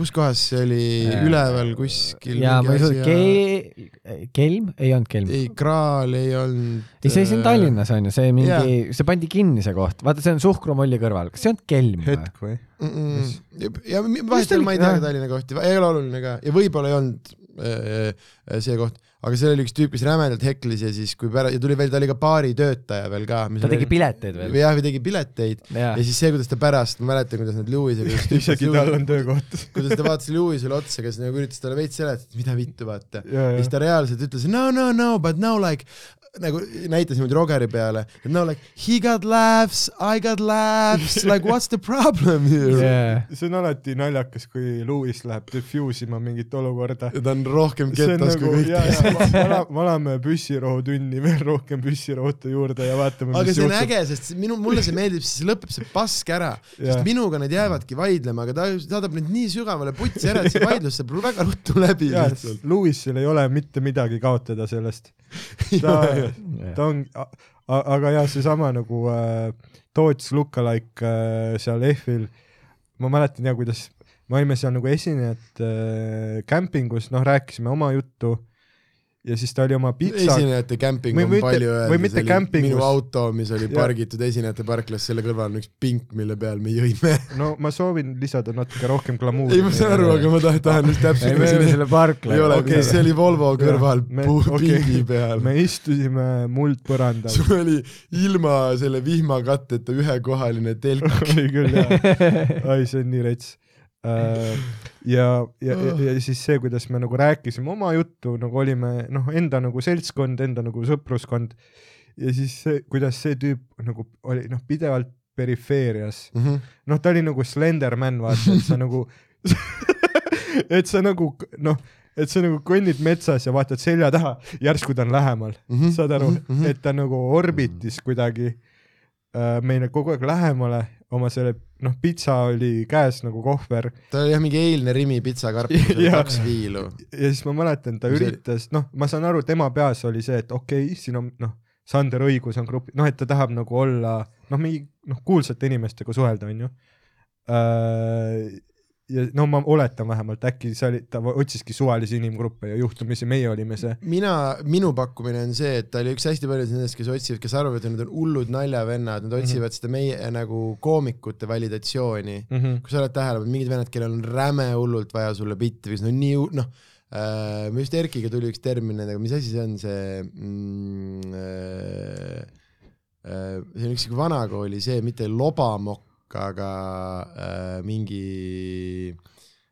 kus kohas see oli Äh, üleval kuskil? ja ma ei suuda, Ke-, Kelm, ei olnud Kelm. ei, Kraal ei olnud. ei, see siin Tallinnas on ju, see mingi Jaa. see pandi kinni, see koht, vaata, see on Suhkrumolli kõrval, kas see on Kelm või? hetk või? mm. ja mi- Mis vahepeal ta ma ei oli? tea Jah. ka Tallinna kohti, ei ole oluline ka ja võib-olla ei olnud äh, äh, see koht, aga seal oli üks tüüp, kes rämedalt heklis ja siis, kui pärast, ja tuli veel, ta oli ka baaritöötaja veel ka. ta tegi pileteid veel. jah, või tegi pileteid jaa ja siis see, kuidas ta pärast, ma mäletan, kuidas kuidas tüüp isegi tal on töökoht. kuidas ta vaatas Lewis'ile otsa, kes nagu üritas talle veits seletada, et mida vittu vaata. ja, ja siis ja, ta reaalselt ütles no no no but now like nagu näitas niimoodi Rogeri peale, et no like he got laughs, I got laughs, like what's the problem here yeah.? yeah.. see on alati naljakas, kui Lewis läheb diffuse ima mingit olukorda. ja ta on rohkem ketas nagu kui kõik teised. vala- valame püssirohutunni veel rohkem püssirohtu juurde ja vaatame, aga mis see on juhtub. äge, sest minu, mulle see meeldib, siis lõpeb see pask ära, Jah. sest minuga nad jäävadki vaidlema, aga ta saadab neid nii sügavale putsi ära, et see vaidlus saab väga ruttu läbi. Lewisil ei ole mitte midagi kaotada sellest. ta, ta on, aga jah, seesama nagu äh, Toots Lookalike äh, seal EF-il, ma mäletan ja kuidas me olime seal nagu esinejad äh, kämpingus, noh, rääkisime oma juttu ja siis ta oli oma pitsa, esinejate kämping Või on mitte- palju kämpingus. minu auto, mis oli pargitud esinejate parklas, selle kõrval on üks pink, mille peal me jõime. no ma soovin lisada natuke rohkem glamuuri. ei, ma saan aru, aga ma tahan, tahan just ei, täpselt me olime selle parkla ei ole Okei. okay., see oli Volvo kõrval me- okei. pingi peal. me istusime muldpõrandal. sul oli ilma selle vihmakatteta ühekohaline telk. oli küll jah, ai see on nii rets. ja, ja, ja, ja siis see, kuidas me nagu rääkisime oma juttu, nagu olime noh, enda nagu seltskond, enda nagu sõpruskond. Ja siis see, kuidas see tüüp nagu oli noh, pidevalt perifeerias, noh, ta oli nagu Slenderman, vaata, et sa nagu, et sa nagu noh, et sa nagu kõnnid metsas ja vaatad selja taha, järsku ta on lähemal, Mhm, saad aru mhm, mhm., et ta nagu orbitis kuidagi äh, meile kogu aeg lähemale oma selle, noh, pitsa oli käes nagu kohver ta oli jah mingi eilne Rimi pitsakarp, kaks viilu. ja siis ma mäletan, ta See- üritas, noh, ma saan aru, tema peas oli see, et okei okay,, siin on noh, Sander Õigus on grupp, noh, et ta tahab nagu olla noh, mingi noh, kuulsate inimestega suhelda, onju. Ja no ma oletan vähemalt, äkki see oli, ta otsiski suvalisi inimgruppe ja juhtumisi meie olime see. mina, minu pakkumine on see, et ta oli üks hästi paljudest nendest, kes otsivad, kes arvavad, et nad on hullud naljavennad, nad otsivad seda meie äh, nagu koomikute validatsiooni. Mm -hmm. kui sa oled tähele pannud, mingid vennad, kellel on räme hullult vaja sulle bitti või siis no nii noh äh,, me just Erkiga tuli üks termin nendega, mis asi see on, see mm, äh, äh, see on üks vanakooli see, mitte lobamokk, aga äh, mingi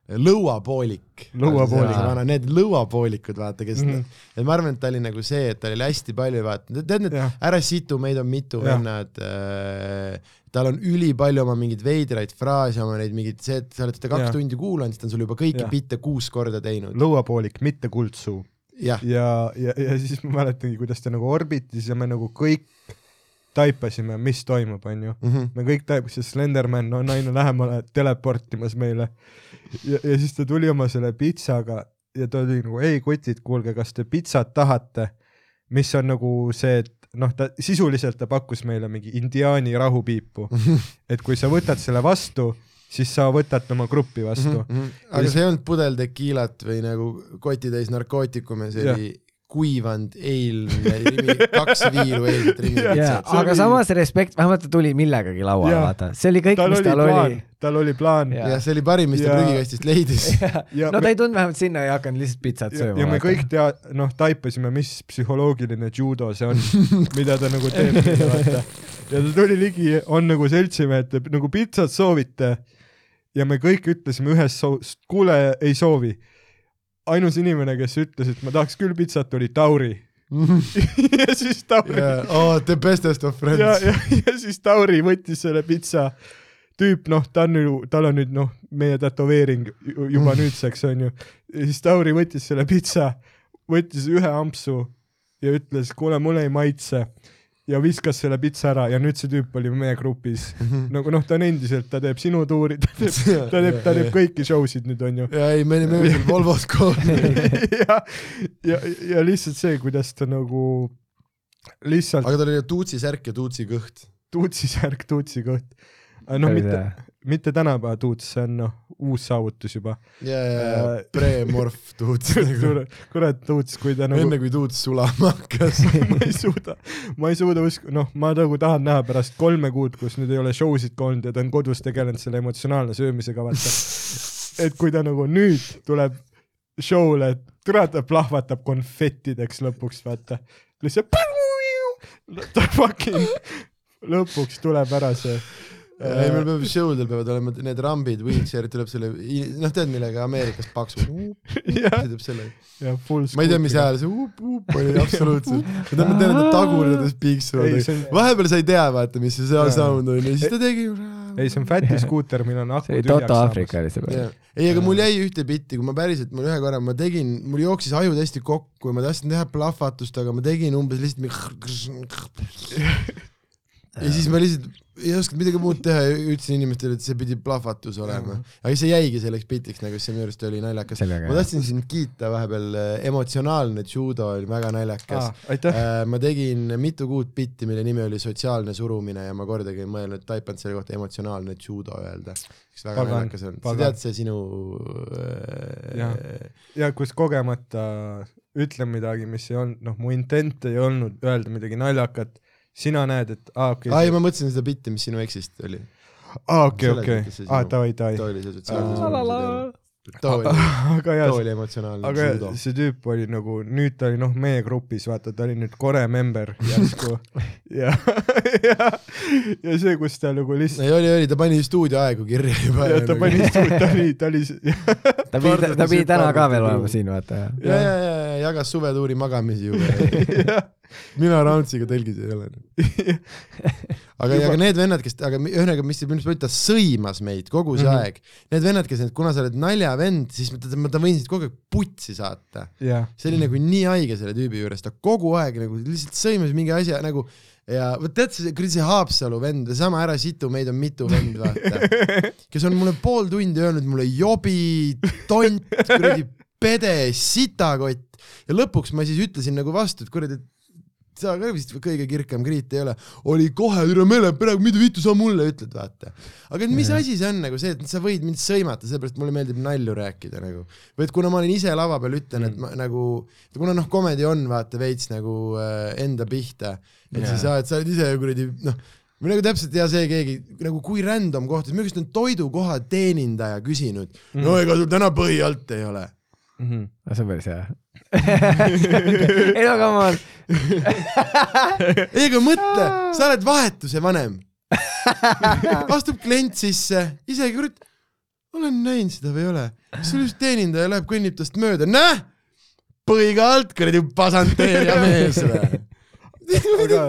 lõuapoolik. Lõuapoolik. Need lõuapoolikud, vaata, kes mm. -hmm. et ma arvan, et ta oli nagu see, et tal oli hästi palju, vaata, tead need ära situ, meid on mitu vennad äh,, tal on ülipalju oma mingeid veidraid fraase, oma neid mingeid, see, et sa oled teda kaks Jah. tundi kuulanud, siis ta on sul juba kõiki Jah. bitte kuus korda teinud. lõuapoolik, mitte kuldsuu. jah, ja, ja, ja siis ma mäletangi, kuidas ta nagu orbitis ja me nagu kõik taipasime, mis toimub, onju. Mhm. me kõik taipasime, Slenderman on aina lähemale teleportimas meile. ja, ja siis ta tuli oma selle pitsaga ja ta oli nagu, ei kotid, kuulge, kas te pitsat tahate? mis on nagu see, et noh, ta sisuliselt ta pakkus meile mingi indiaani rahupiipu, et kui sa võtad selle vastu, siis sa võtad oma gruppi vastu. Mhm, aga see ei olnud pudel tekiilat või nagu kotitäis narkootikume, see oli kuivanud eilne Rimi, kaks viilu eilset jaa, pitsat. aga samas respekt, vähemalt ta tuli millegagi lauale, Jaa. vaata, see oli kõik, tal mis oli tal plaan oli., tal oli plaan Jaa. jah, see oli parim, mis ta Ja- prügikastist leidis. ja, no ta ei tulnud vähemalt sinna ja hakanud lihtsalt pitsat ja, sööma. ja me kõik tea-, noh, taipasime, mis psühholoogiline judo see on, mida ta nagu teeb, vaata. ja ta tuli ligi, on nagu seltsimehed, nagu pitsat soovite ja me kõik ütlesime ühes soovs, kuule, ei soovi. Ainus inimene, kes ütles, et ma tahaks küll pitsat, oli Tauri. ja siis Tauri Oh, the bestest of ja, friends. ja, ja siis Tauri võttis selle pitsa, tüüp noh, ta on ju, tal on nüüd noh, meie tätoveering ju- juba nüüdseks onju, ja siis Tauri võttis selle pitsa, võttis ühe ampsu ja ütles, kuule, mulle ei maitse ja viskas selle pitsa ära ja nüüd see tüüp oli meie grupis nagu noh, ta on endiselt, ta teeb sinu tuuri, ta teeb, ta teeb, ta teeb kõiki show sid nüüd onju. ja ei, me olime öösel Volvos koos. ja, ja, ja lihtsalt see, kuidas ta nagu lihtsalt aga tal oli tuutsi särk ja tuutsi kõht. tuutsi särk, tuutsi kõht. no mitte, mitte tänapäeva tuuts, see on noh, uus saavutus juba. ja, ja, ja Äh, premorf tuuts nagu. kurat tuuts, kui ta nagu enne, kui tuuts sulama hakkas. ma ei suuda, ma ei suuda uskuda, noh, ma nagu tahan näha pärast kolme kuud, kus nüüd ei ole show sid ka olnud ja ta on kodus tegelenud selle emotsionaalne söömisega, vaata. et kui ta nagu nüüd tuleb show'le, et tule ta plahvatab konfettideks lõpuks, vaata. lihtsalt ta fucking lõpuks tuleb ära see. ei, meil peab show del peavad olema need rambid, wheelchair'id tuleb selle, noh, tead millega Ameerikas paksu. see jah, teeb selle. ja full. ma ei tea, mis hääl see up-up oli absoluutselt. ma tean, ma tean, et ta tagurdades piiksuvad vahepeal sa ei tea, vaata, mis see sound on ja siis ta tegi. ei, see on Fati skuuter, millel on aku tühjaks Toto saamas. Aafrika oli see peal. Ei, aga mul jäi ühte bitti, kui ma päriselt, mul ühe korra ma tegin, mul jooksis aju täiesti kokku ja ma tahtsin teha plahvatust, aga ma tegin umbes lihtsalt mingi ja siis ma lihtsalt ei osanud midagi muud teha ja ütlesin inimestele, et see pidi plahvatus olema. aga see jäigi selleks bitiks nagu, see minu arust oli naljakas. ma tahtsin sind kiita vahepeal, emotsionaalne judo oli väga naljakas Äh, ma tegin mitu kuud bitti, mille nimi oli sotsiaalne surumine ja ma kordagi ei mõelnud, taipanud selle kohta emotsionaalne judo öelda. mis väga Pagan, naljakas on. sa tead, see sinu äh, ja kus kogemata ütlen midagi, mis ei olnud, noh, mu intent ei olnud öelda midagi naljakat, sina näed, et aa, okei aa ei, ma mõtlesin seda bitti, mis sinu eksist oli. aa, okei, selles okei see, aa, sinu- davai, davai. too oli see sotsiaalne too oli, too, oli emotsionaalne aga judo. see tüüp oli nagu, nüüd ta oli noh, meie grupis, vaata, ta oli nüüd Kore member järsku ja, ja, ja see, kus ta nagu lihtsalt ei oli, oli, ta pani stuudioaegu kirja juba. ja ta pani, ta oli, ta oli, ta pidi, ta pidi täna ka veel olema siin, vaata. ja, ja, ja, ja jagas suvetuuri magamisi juba. mina Rauntsiga tõlgis ei ole. aga, aga need vennad, kes, aga ühesõnaga, mis mis ma ütlen, ta sõimas meid kogu see mm. -hmm. aeg. Need vennad, kes, kuna sa oled naljavend, siis ma, ma, ta võin sind kogu aeg putsi saata. jah, see oli nagu nii haige selle tüübi juures, ta kogu aeg nagu lihtsalt sõimas mingi asja nagu ja vot tead see kuradi see Haapsalu vend, sama ära situ, meid on mitu vend, vaata, kes on mulle pool tundi öelnud mulle jobi, tont, kuradi pede, sitakott ja lõpuks ma siis ütlesin nagu vastu, et kuradi, et sa ka vist kõige kirkam kriit ei ole, oli kohe üle mere, praegu mida vittu sa mulle ütled, vaata. aga mis asi see on nagu see, et sa võid mind sõimata, sellepärast mulle meeldib nalju rääkida nagu. või et kuna ma olin ise lava peal, ütlen, et ma nagu, kuna noh, komedi on vaata veits nagu äh, enda pihta, et Jaa. siis sa, et sa oled ise kuradi noh, või nagu täpselt ei tea see keegi nagu kui random koht, minu käest on toidukoha teenindaja küsinud mm., no ega sul täna põhi alt ei ole. Mhm. see on päris hea. ei no come on. ei, aga mõtle, sa oled vahetuse vanem. astub klient sisse, isegi kurat, olen näinud seda või ei ole, sul just teenindaja läheb, kõnnib tast mööda, näh, põiga alt kuradi pasanteerija mees. Aga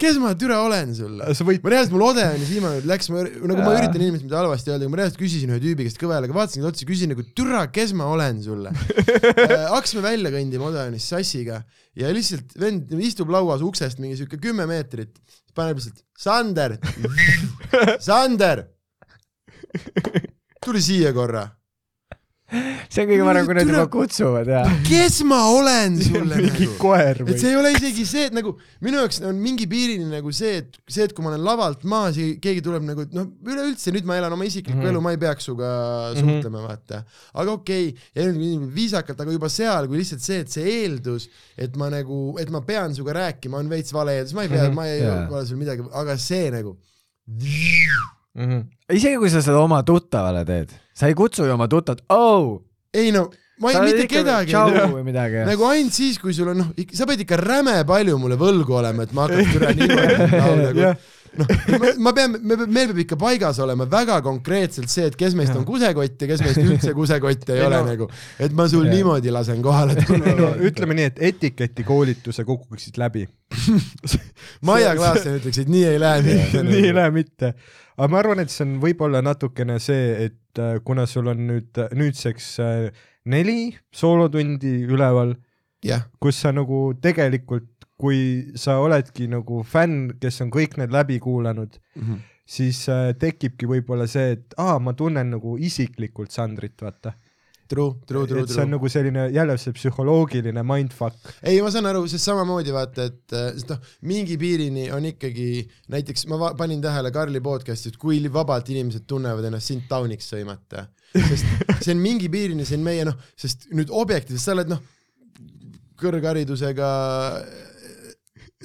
kes ma türa olen sulle? võid ma reaalselt, mul Ode on ju viimane läks, ma nagu ma üritan inimesele midagi halvasti öelda, aga ma reaalselt küsisin ühe tüübi käest kõva häälega, vaatasin talle otsa, küsin nagu türa, kes ma olen sulle äh,. hakkasime välja kõndima Odeonis sassiga ja lihtsalt vend istub lauas uksest mingi siuke kümme meetrit, paneb lihtsalt Sander, Sander, tule siia korra. See on kõige parem, kui nad juba kutsuvad ja. kes ma olen sulle mingi nagu? koer et või see ei ole isegi see, et nagu minu jaoks on mingi piirini nagu see, et see, et kui ma olen lavalt maas ja keegi tuleb nagu, et noh, üleüldse nüüd ma elan oma isiklikku mm Mhm. -hmm. elu, ma ei peaks sinuga suhtlema, vaata. aga okei okay,, ja nüüd viisakalt, aga juba seal, kui lihtsalt see, et see eeldus, et ma nagu, et ma pean sinuga rääkima, on veits vale eeldus, ma ei pea mm, Mhm. -hmm. ma ei yeah. ole sul midagi, aga see nagu, Mhm. isegi kui sa seda oma tuttavale teed, sa ei kutsu ju oma tuttavat, oh. ei no, ma ei, mitte kedagi nagu ainult siis, kui sul on noh, sa pead ikka räme palju mulle võlgu olema, et ma hakkaks türa niimoodi jah, noh, ma pean, me, meil peab ikka paigas olema väga konkreetselt see, et kes meist on kusekott ja kes meist üldse kusekott ei Ei ole no- nagu, et ma sul Jah. niimoodi lasen kohale no tulla. ütleme nii, et etiketikoolituse kukuksid läbi. Maia Klaassen ütleks, et nii ei lähe mitte. nii ei lähe mitte. aga ma arvan, et see on võib-olla natukene see, et äh, kuna sul on nüüd nüüdseks äh, neli soolotundi üleval, jah, kus sa nagu tegelikult, kui sa oledki nagu fänn, kes on kõik need läbi kuulanud, siis äh, tekibki võib-olla see, et aa, ma tunnen nagu isiklikult Sandrit, vaata. true, true, true, et see on true. nagu selline jälle see psühholoogiline mindfuck. ei, ma saan aru, sest samamoodi vaata, et äh, noh, mingi piirini on ikkagi, näiteks ma panin tähele Karli podcast'i, et kui vabalt inimesed tunnevad ennast sind tauniks sõimata. sest see on mingi piirini, see on meie noh, sest nüüd objektiivselt sa oled noh, kõrgharidusega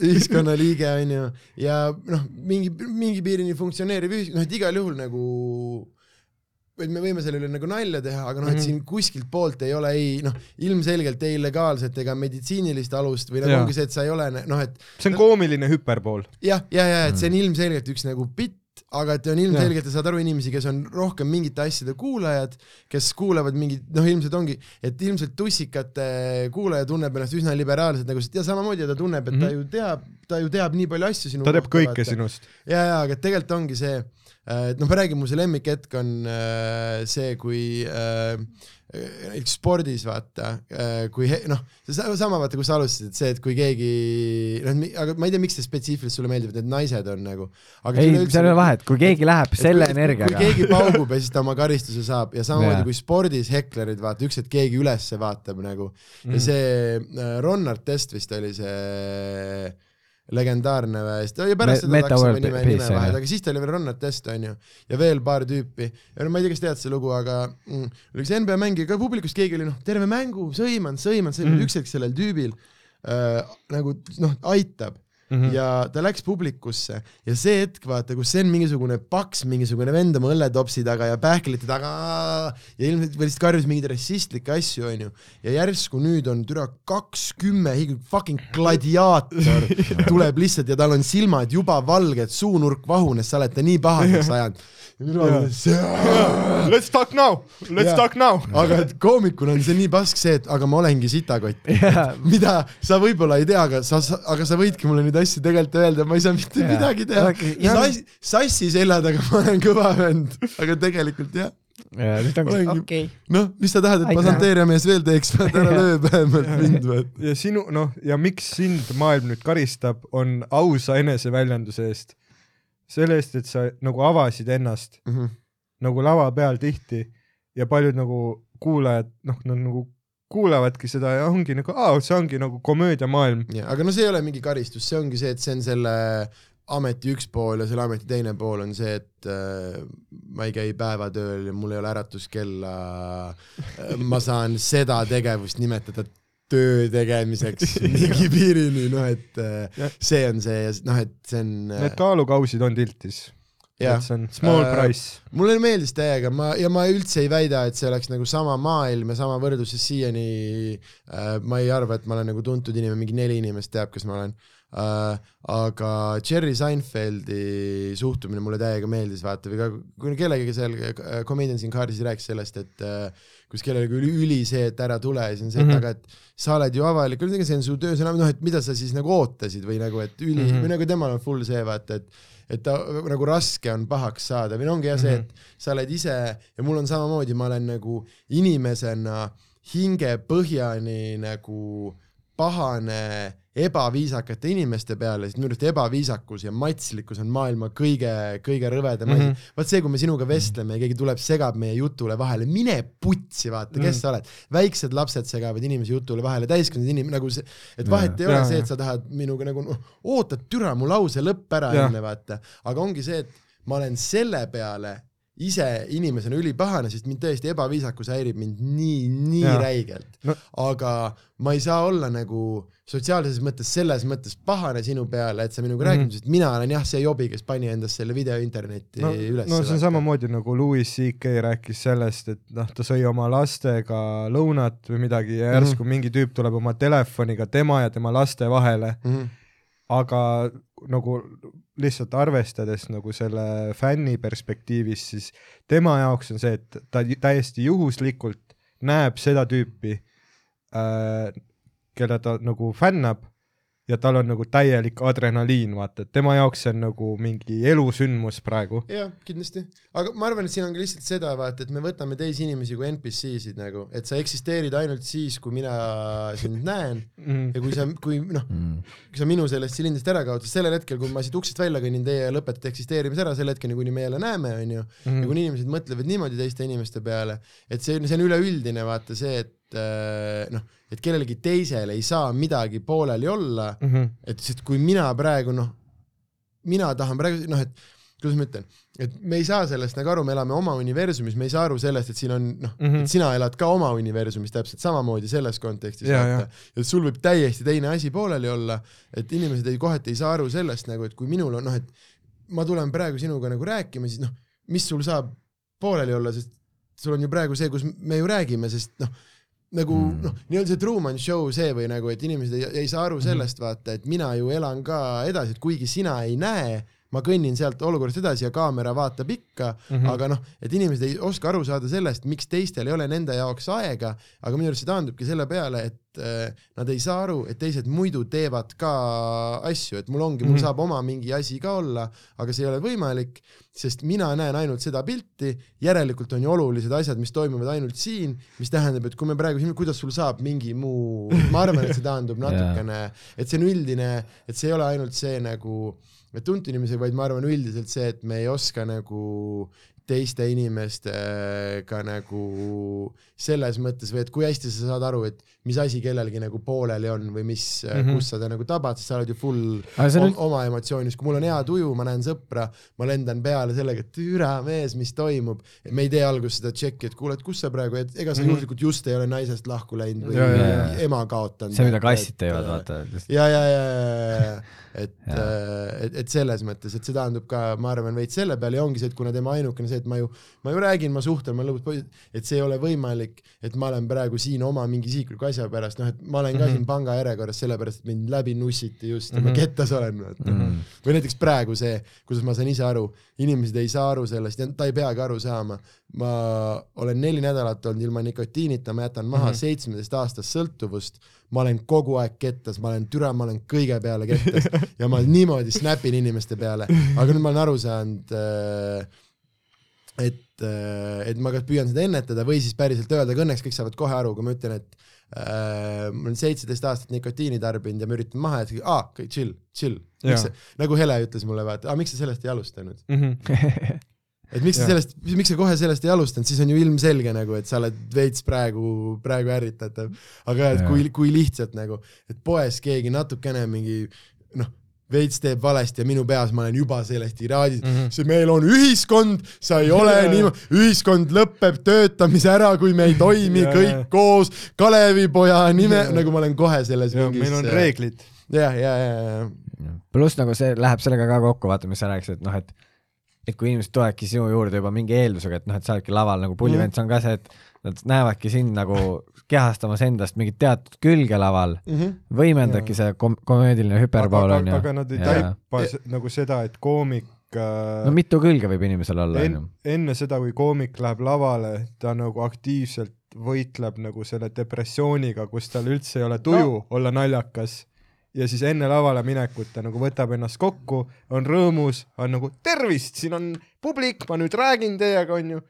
ühiskonnaliige onju ja noh, mingi, mingi piirini funktsioneeriv ühiskond, noh et igal juhul nagu et me võime selle üle nagu nalja teha, aga noh, et Mhm. siin kuskilt poolt ei ole ei noh, ilmselgelt ei legaalset ega meditsiinilist alust või nagu ongi see, et sa ei ole noh, et see on koomiline hüperbool. jah, ja, ja et see on ilmselgelt üks nagu bitt, aga et on ilmselgelt, saad aru, inimesi, kes on rohkem mingite asjade kuulajad, kes kuulavad mingit, noh, ilmselt ongi, et ilmselt tussikate kuulaja tunneb ennast üsna liberaalselt nagu, ja samamoodi ta tunneb, et mm -hmm. ta ju teab, ta ju teab nii palju asju sinu ta teab kõike vaata. sinust. ja, ja aga tegelikult ongi see, et noh, ma räägin, mu see lemmikhetk on äh, see, kui äh, näiteks spordis vaata, kui he- noh, sama vaata, kus sa alustasid, et see, et kui keegi noh, aga ma ei tea, miks see spetsiifiliselt sulle meeldivad need naised on nagu. ei, seal ei ole vahet, kui keegi läheb selle kui energiaga. keegi paugub ja siis ta oma karistuse saab ja samamoodi kui spordis heklerid vaata, üks hetk keegi ülesse vaatab nagu ja see äh, Ron Artest vist oli see legendaarne vist ja pärast Me- seda World nime, nime on ju. vahet, aga siis ta oli veel Ron Artest onju ja veel paar tüüpi ja no ma ei tea, kas tead seda lugu, aga mm, oli üks NBA mängija ka publikust, keegi oli noh, terve mängu sõimanud, sõimanud, sõimanud Mm. üks hetk sellel tüübil äh, nagu noh, aitab. Mm -hmm. ja ta läks publikusse ja see hetk vaata, kus see on mingisugune paks mingisugune vend oma õlletopsi taga ja pähklite taga ja ilmselt veel lihtsalt karjus mingeid rassistlikke asju onju ja järsku nüüd on türa kakskümmend fucking gladiaator tuleb lihtsalt ja tal on silmad juba valged, suunurk vahunes, sa oled ta nii pahaseks ajanud. Let's talk now, let's Jaa. talk now. aga et koomikuna on see nii pask see, et aga ma olengi sitakott. mida sa võib-olla ei tea, aga sa, aga sa võidki mulle neid asju tegelikult öelda, ma ei saa mitte Jaa. midagi teha. Sass, sassi selja taga ma olen kõva vend, aga tegelikult jah, ja nüüd ongi okei. noh, mis sa tahad, et Aitäh. pasanteeria mees veel teeks, ära löö vähemalt mind või. ja sinu noh, ja miks sind maailm nüüd karistab, on ausa eneseväljenduse eest. selle eest, et sa nagu avasid ennast nagu lava peal tihti ja paljud nagu kuulajad noh, nad nagu kuulavadki seda ja ongi nagu, aa, see ongi nagu komöödiamaailm. aga no see ei ole mingi karistus, see ongi see, et see on selle ameti üks pool ja selle ameti teine pool on see, et äh, ma ei käi päevatööl ja mul ei ole äratuskella äh,. ma saan seda tegevust nimetada töö tegemiseks mingi piirini, noh et äh, see on see ja noh, et see on äh, Need kaalukausid on tiltis. Et see on small Äh, price. mulle meeldis täiega, ma ja ma üldse ei väida, et see oleks nagu sama maailm ja sama võrdlus, sest siiani äh, ma ei arva, et ma olen nagu tuntud inimene, mingi neli inimest teab, kes ma olen äh,. aga Jerry Seinfeldi suhtumine mulle täiega meeldis, vaata või ka kui kellegagi seal äh, Comedians in Cardis rääkis sellest, et äh, kus kellelegi oli üli see, et ära tule ja siis on see, et Mhm. aga et sa oled ju avalik, see on su töö, see on noh, et mida sa siis nagu ootasid või nagu, et üli mm. -hmm. või nagu temal on full see vaata, et et ta nagu raske on pahaks saada. Või no ongi jah see, et sa oled ise ja mul on samamoodi, ma olen nagu inimesena hingepõhjani nagu pahane ebaviisakate inimeste peale, siis minu arust ebaviisakus ja matslikkus on maailma kõige, kõige rõvedam asi mm. -hmm.. vaat see, kui me sinuga vestleme ja keegi tuleb, segab meie jutule vahele, mine putsi, vaata, kes Mhm. sa oled. väiksed lapsed segavad inimese jutule vahele, täiskasvanud inimene, nagu see, et vahet ei ole Jaa, see, et sa tahad minuga nagu noh, ootad türa mu lause lõpp ära Jah. enne, vaata. aga ongi see, et ma olen selle peale ise inimesena ülipahane, sest mind tõesti ebaviisakus häirib mind nii, nii Jaa. räigelt No- aga ma ei saa olla nagu sotsiaalses mõttes selles mõttes pahane sinu peale, et sa minuga mm Mhm. -hmm. räägid, sest mina olen jah see jobi, kes pani endast selle video internetti no, üles. no see on. samamoodi nagu Louis CK rääkis sellest, et noh, ta sõi oma lastega lõunat või midagi ja järsku mm -hmm. mingi tüüp tuleb oma telefoniga tema ja tema laste vahele, Mhm. aga nagu lihtsalt arvestades nagu selle fänni perspektiivist, siis tema jaoks on see, et ta täiesti juhuslikult näeb seda tüüpi äh,, keda ta nagu fännab ja tal on nagu täielik adrenaliin, vaata, et tema jaoks see on nagu mingi elusündmus praegu. jah, kindlasti, aga ma arvan, et siin on ka lihtsalt seda vaata, et me võtame teisi inimesi kui NPC-sid nagu, et sa eksisteerid ainult siis, kui mina sind näen Mm. ja kui sa, kui noh, kui sa minu sellest silindist ära kaotad, sellel hetkel, kui ma siit uksest välja kõnnin, teie lõpetate eksisteerimise ära, selle hetkeni, kuni me jälle näeme, onju. Mhm. ja kuni inimesed mõtlevad niimoodi teiste inimeste peale, et see on, see on üleüldine vaata see, et äh, noh, et kellelgi teisel ei saa midagi pooleli olla, Mhm. et sest kui mina praegu noh, mina tahan praegu noh, et kuidas ma ütlen, et me ei saa sellest nagu aru, me elame oma universumis, me ei saa aru sellest, et siin on noh mm. -hmm. et sina elad ka oma universumis täpselt samamoodi selles kontekstis et sul võib täiesti teine asi pooleli olla, et inimesed ei kohati ei saa aru sellest nagu, et kui minul on noh, et ma tulen praegu sinuga nagu rääkima, siis noh, mis sul saab pooleli olla, sest sul on ju praegu see, kus me ju räägime, sest noh, nagu Mm. mm. noh, nii-öelda see Truman Show see või nagu, et inimesed ei, ei saa aru sellest vaata, et mina ju elan ka edasi, et kuigi sina ei näe, ma kõnnin sealt olukorrast edasi ja kaamera vaatab ikka mm, Mhm. -hmm. aga noh, et inimesed ei oska aru saada sellest, miks teistel ei ole nende jaoks aega, aga minu arust see taandubki selle peale, et nad ei saa aru, et teised muidu teevad ka asju, et mul ongi, mul Mhm. saab oma mingi asi ka olla, aga see ei ole võimalik, sest mina näen ainult seda pilti, järelikult on ju olulised asjad, mis toimuvad ainult siin, mis tähendab, et kui me praegu siin, kuidas sul saab mingi muu, ma arvan, et see taandub natukene, et see on üldine, et see ei ole ainult see nagu et tuntud inimesega, vaid ma arvan üldiselt see, et me ei oska nagu teiste inimestega nagu selles mõttes või et kui hästi sa saad aru, et mis asi kellelgi nagu pooleli on või mis mm. -hmm. kus sa ta nagu tabad, sest sa oled ju full on om, oma emotsioonis, kui mul on hea tuju, ma näen sõpra, ma lendan peale sellega, et türa mees, mis toimub. me ei tee alguses seda tšekki, et kuule, et kus sa praegu, et ega sa Mhm. juhuslikult just ei ole naisest lahku läinud või Ja, ja, ja. ema kaotanud. see, mida kassid teevad, vaata. ja, ja, ja, ja, ja, et Jaa., et, et selles mõttes, et see tähendab ka, ma arvan, veits selle peale ja ongi see, et kuna tema ainukene see, et ma ju, ma ju räägin, ma suhtlen, ma poiss, et see ei ole võimalik, et ma olen praegu siin oma mingi isikliku asja pärast, noh, et ma olen ka mm Mhm. -hmm. siin panga järjekorras sellepärast, et mind läbi nussiti just ja mm -hmm. Mhm. ma kettas olen, vaata mm. -hmm. või näiteks praegu see, kuidas ma saan ise aru, inimesed ei saa aru sellest ja ta ei peagi aru saama. ma olen neli nädalat olnud ilma nikotiinita, ma jätan maha Mhm. seitsmeteist aastast sõltuvust, ma olen kogu aeg kettas, ma olen türa, ma olen kõige peale kettas ja ma niimoodi snapin inimeste peale, aga nüüd ma olen aru saanud, et, et ma kas püüan seda ennetada või siis päriselt öelda, aga õnneks kõik saavad kohe aru, kui ma ütlen, et äh, ma olen seitseteist aastat nikotiini tarbinud ja ma üritan maha jätta, aa, chill, chill. Nagu Hele ütles mulle, vaata, aa, miks sa sellest ei alustanud? Mhm. et miks sa sellest, miks sa kohe sellest ei alustanud, siis on ju ilmselge nagu, et sa oled veits praegu, praegu ärritatav. aga et kui, kui lihtsalt nagu, et poes keegi natukene mingi noh, veits teeb valesti ja minu peas ma olen juba sellest iraadis mm. -hmm. see meil on ühiskond, sa ei ole niimoodi, ühiskond lõpeb töötamise ära, kui me ei toimi Jaa. kõik koos, Kalevipoja nime nagu ma olen kohe selles ja mingis meil on reeglid. ja, ja, ja, ja, pluss nagu see läheb sellega ka kokku, vaata, mis sa rääkisid, et noh, et et kui inimesed tulevadki sinu juurde juba mingi eeldusega, et noh, et sa oledki laval nagu pullivend, see on ka see, et nad näevadki sind nagu kehastamas endast mingit teatud külge laval, Mhm. võimendabki see kom-, komöödiline hüperpool aga, on ju. aga, nad ei taipa s- nagu seda, et koomik äh, no mitu külge võib inimesel olla, en,. enne seda, kui koomik läheb lavale, ta nagu aktiivselt võitleb nagu selle depressiooniga, kus tal üldse ei ole tuju no. olla naljakas ja siis enne lavale minekut ta nagu võtab ennast kokku, on rõõmus, on nagu tervist, siin on publik, ma nüüd räägin teiega, onju.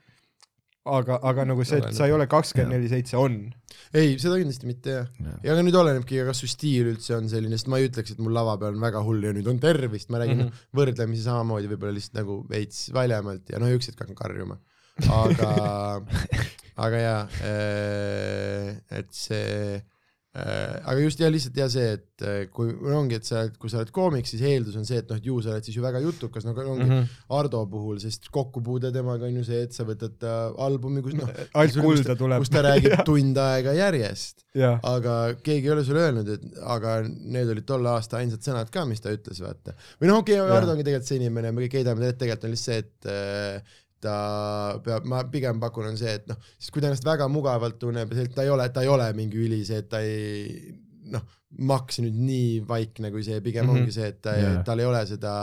aga, aga nagu see, et sa ei ole kakskümmend neli seitse, on. ei, seda kindlasti mitte jah. ja aga nüüd olenebki, kas su stiil üldse on selline, sest ma ei ütleks, et mul lava peal on väga hull ja nüüd on tervist, ma räägin mm -hmm. võrdlemisi samamoodi võib-olla lihtsalt nagu veits valjemalt ja no ükskord hakkan karjuma. aga, aga jaa, et see aga just ja lihtsalt ja see, et äh, kui ongi, et sa oled, kui sa oled koomik, siis eeldus on see, et noh, et ju sa oled siis ju väga jutukas, no aga ongi mm. -hmm. Ardo puhul, sest kokkupuude temaga on ju see, et sa võtad ta albumi, kus noh, alt kulda tuleb kus. ta räägib tund aega järjest, aga keegi ei ole sulle öelnud, et aga need olid tolle aasta ainsad sõnad ka, mis ta ütles, vaata. või noh, okei okay. Ardo ongi tegelikult see inimene, me kõik heidame teda ette, tegelikult on lihtsalt see, et äh, ta peab, ma pigem pakun, on see, et noh, siis kui ta ennast väga mugavalt tunneb ja see, et ta ei ole, ta ei ole mingi üli see, et ta ei noh, maks nüüd nii vaikne kui see, pigem mm. -hmm. ongi see, et ta yeah., tal ei ole seda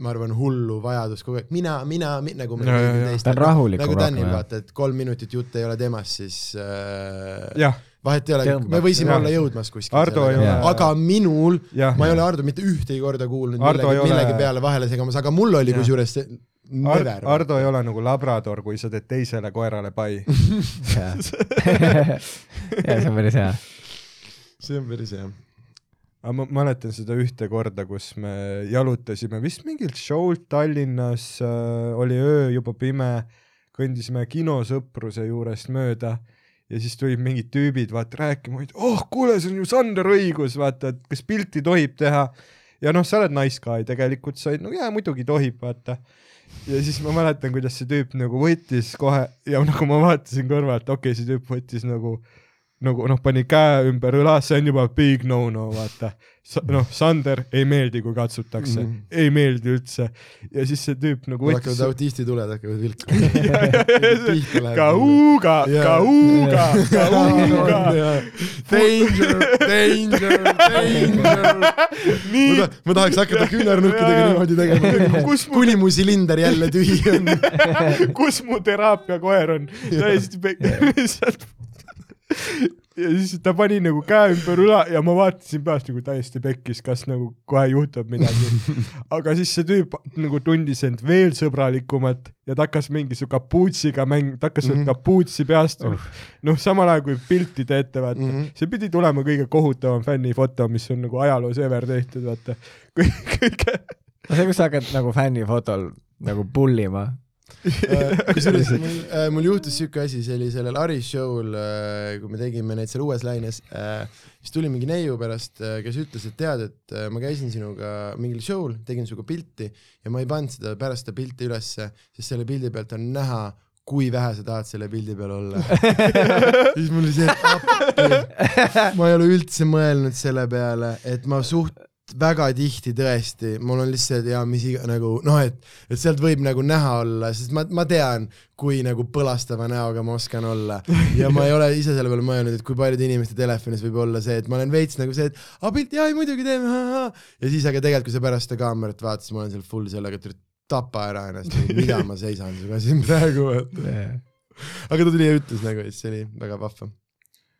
ma arvan, hullu vajadust kogu aeg mina, mina mi,, nagu meil Ja, ja, kõigil ja. teistel. Ta on rahulikum nagu Danil rohkem, jah. vaata, et kolm minutit jutt ei ole temast, siis äh, vahet ei ole, me võisime Jah. olla jõudmas kuskil aga minul, ma ei ole Ardo mitte ühtegi korda kuulnud Ardo millegi, ole- millegi peale vahele segamas, aga mul oli kusjuures see Ar never. Ardo ei ole nagu labrador, kui sa teed teisele koerale pai. jaa, see on päris hea. see on päris hea. aga ma mäletan seda ühte korda, kus me jalutasime vist mingilt show'lt Tallinnas äh,, oli öö juba pime, kõndisime kinosõpruse juurest mööda ja siis tulid mingid tüübid vaata rääkima, et oh kuule, see on ju Sander õigus, vaata, et kas pilti tohib teha. ja noh, sa oled nice guy tegelikult, sa olid, no jaa, muidugi tohib, vaata. Ja siis ma mäletan, kuidas see tüüp nagu võttis kohe ja nagu ma vaatasin kõrvalt, okei okay,, see tüüp võttis nagu nagu noh, pani käe ümber õla, see on juba big no-no, vaata. noh, Sander ei meeldi, kui katsutakse mm. -hmm. ei meeldi üldse. ja siis see tüüp nagu võttis hakkavad autistituled hakkavad vilkuma. kauga, kauga, kauga. Danger, danger, danger. ma, ta- ma tahaks hakata küünarnukkidega niimoodi tegema, kuni mu silinder jälle tühi on. kus mu teraapiakoer on, täiesti lihtsalt. Ja siis ta pani nagu käe ümber õla ja ma vaatasin pealt nagu täiesti pekkis, kas nagu kohe juhtub midagi. aga siis see tüüp nagu tundis end veel sõbralikumat ja ta hakkas mingi su kapuutsiga mäng-, ta hakkas mm. -hmm. kapuutsi peast Uh. noh, samal ajal kui pilti teete, vaata mm. -hmm. see pidi tulema kõige kohutavam fännifoto, mis on nagu ajaloos ever tehtud, vaata. kõige, no see, kus sa hakkad nagu fännifotol nagu pullima. Kusjuures mul, mul juhtus siuke asi, see oli sellel Aris show'l, kui me tegime neid seal Uues Laines, siis tuli mingi neiu pärast, kes ütles, et tead, et äh, ma käisin sinuga mingil show'l, tegin sinuga pilti ja ma ei pannud seda pärast seda pilti ülesse, sest selle pildi pealt on näha, kui vähe sa tahad selle pildi peal olla. siis mul oli see, et appi, ma ei ole üldse mõelnud selle peale, et ma suht väga tihti tõesti, mul on lihtsalt ja mis iga nagu noh, et, et sealt võib nagu näha olla, sest ma, ma tean, kui nagu põlastava näoga ma oskan olla ja ma ei ole ise selle peale mõelnud, et kui paljude inimeste telefonis võib olla see, et ma olen veits nagu see, et aa pilt, jaa, muidugi teeme, ja siis aga tegelikult, kui sa pärast seda kaamerat vaatad, siis ma olen seal full sellega, et tapa ära ennast, mida ma seisan sinuga siin praegu, aga ta tuli ja ütles nagu, et see oli väga vahva.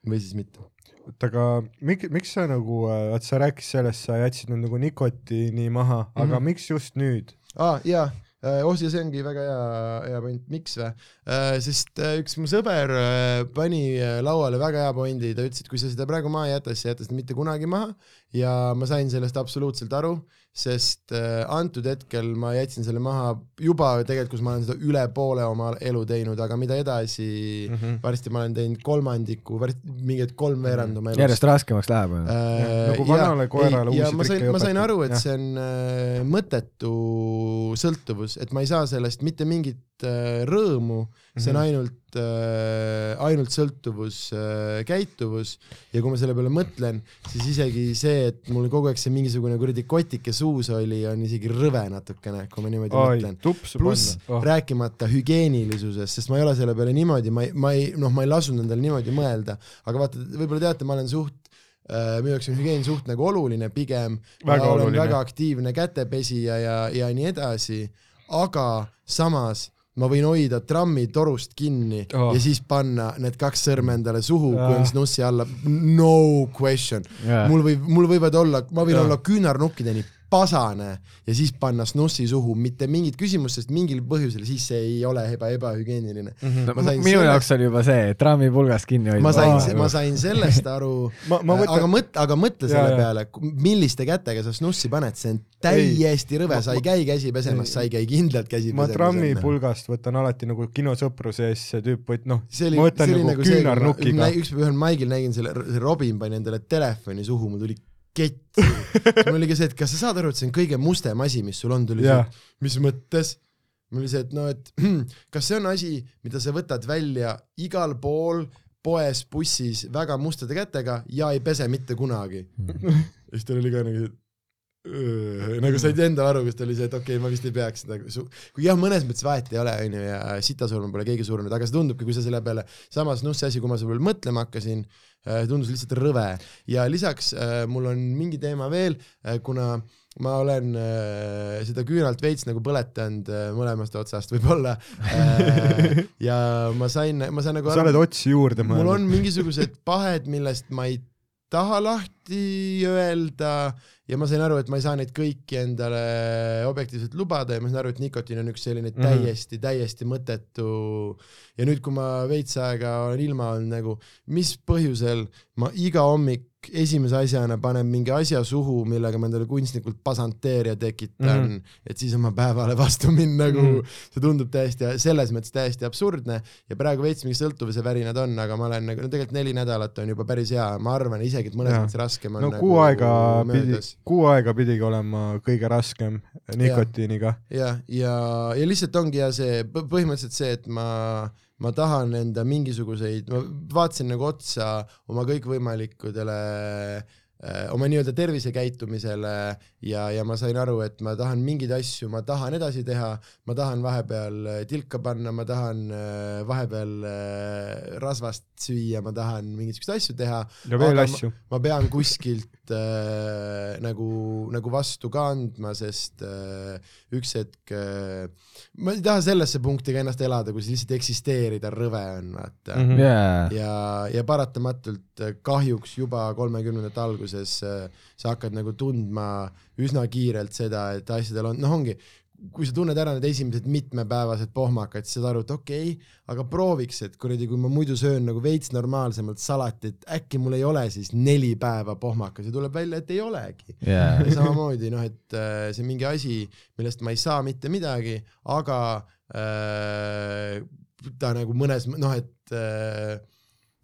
või siis mitte. oota, aga miks, miks sa nagu, vaat sa rääkisid sellest, sa jätsid nüüd nagu nikotiini maha mm, -hmm. aga miks just nüüd? aa jaa, oh ja see ongi väga hea, hea point, miks vä? sest äh, üks mu sõber äh, pani äh, lauale väga hea pointi, ta ütles, et kui sa seda praegu maha ei jäta, siis sa ei jäta seda mitte kunagi maha ja ma sain sellest absoluutselt aru, sest äh, antud hetkel ma jätsin selle maha juba tegelikult, kus ma olen seda üle poole oma elu teinud, aga mida edasi mm. -hmm. varsti ma olen teinud kolmandiku, mingid kolmveerand oma elust. järjest raskemaks läheb. Äh, nagu vanale koerale ja uusi ma sain trikke, ma sain aru, et Jah. see on äh, mõttetu sõltuvus, et ma ei saa sellest mitte mingit äh, rõõmu, see on Mhm. ainult äh,, ainult sõltuvus äh,, käituvus ja kui ma selle peale mõtlen, siis isegi see, et mul kogu aeg see mingisugune kuradi kotike suus oli, on isegi rõve natukene, kui ma niimoodi oi mõtlen, pluss oh.. rääkimata hügieenilisusest, sest ma ei ole selle peale niimoodi, ma ei, ma ei, noh, ma ei lasknud endale niimoodi mõelda, aga vaata, võib-olla teate, ma olen suht minu jaoks on hügieen suht nagu oluline pigem, ma Väga olen oluline. väga aktiivne kätepesija ja, ja nii edasi, aga samas ma võin hoida trammi torust kinni Oh. ja siis panna need kaks sõrme endale suhu, kui Ah. on snussi alla, no question. mul võib, mul võivad olla, ma võin Jah. olla küünarnukkideni pasane ja siis panna snussi suhu, mitte mingit küsimust, sest mingil põhjusel siis see ei ole eba, ebahügieeniline. ma sain minu sellest- jaoks oli juba see, et trammipulgast kinni hoida. ma sain, ma sain sellest aru, Ma- ma mõtlen- aga mõtle, aga mõtle Jaa, selle peale, milliste kätega sa snussi paned, see on täiesti rõve, sa ei käi käsi pesemas, sa ei käi kindlalt käsi ma pesemas. trammipulgast võtan alati nagu kinosõpruse ees see tüüp, et noh, ma võtan nagu, nagu küünarnukiga ma. üks päev ühel maigil nägin selle, see Robin pani endale telefoni suhu, mul tuli kett. mul oli ka see, et kas sa saad aru, et see on kõige mustem asi, mis sul on, tuli see Jaa., mis mõttes? mul oli see, et no, et kas see on asi, mida sa võtad välja igal pool poes, bussis väga mustade kätega ja ei pese mitte kunagi. ja siis tal oli ka nagu öö, nagu said endale aru, kas ta oli see, et okei okay,, ma vist ei peaks seda, kui jah, mõnes mõttes vahet ei ole, onju, ja sitasurma pole keegi surnud, aga see tundubki, kui sa selle peale, samas noh, see asi, kui ma selle peale mõtlema hakkasin, tundus lihtsalt rõve. Ja lisaks äh, mul on mingi teema veel, kuna ma olen äh, seda küünalt veits nagu põletanud äh, mõlemast otsast võib-olla. Äh, ja ma sain, ma sain nagu sa oled otsi juurde mul mõelnud. on mingisugused pahed, millest ma ei taha lahti öelda ja ma sain aru, et ma ei saa neid kõiki endale objektiivselt lubada ja ma sain aru, et nikotiin on üks selline Mhm. täiesti, täiesti mõttetu ja nüüd, kui ma veits aega olen ilma olnud nagu, mis põhjusel ma iga hommik esimese asjana panen mingi asja suhu, millega ma endale kunstnikult pasanteeria tekitan mm, -hmm. et siis oma päevale vastu minna, nagu mm. -hmm. see tundub täiesti, selles mõttes täiesti absurdne ja praegu veits mingi sõltuvuse värinad on, aga ma olen nagu, no tegelikult neli nädalat on juba päris hea, ma arvan isegi, et mõnes mõttes raskem on no nagu kuu aega pidi möödas., kuu aega pidigi olema kõige raskem nikotiiniga. ja, ja, ja lihtsalt ongi ja see põ- põhimõtteliselt see, et ma, ma tahan enda mingisuguseid, ma vaatasin nagu otsa oma kõikvõimalikudele äh, oma nii-öelda tervisekäitumisele ja, ja ma sain aru, et ma tahan mingeid asju, ma tahan edasi teha, ma tahan vahepeal äh, tilka panna, ma tahan äh, vahepeal rasvast süüa, ma tahan mingeid siukseid asju teha, ja veel asju. ma pean kuskilt äh, nagu, nagu vastu ka andma, sest äh, üks hetk äh, ma ei taha sellesse punkti ka ennast elada, kus lihtsalt eksisteerida rõve on, vaata mm. -hmm. jaa, ja, ja paratamatult äh, kahjuks juba kolmekümnendate alguses äh, sa hakkad nagu tundma üsna kiirelt seda, et asjadel on, noh, ongi kui sa tunned ära need esimesed mitmepäevased pohmakad, siis saad aru, et okei okay,, aga prooviks, et kuradi, kui ma muidu söön nagu veits normaalsemalt salatit, äkki mul ei ole siis neli päeva pohmakas ja tuleb välja, et ei olegi. ja samamoodi noh, et äh, see mingi asi, millest ma ei saa mitte midagi, aga äh, ta nagu mõnes, noh, et äh,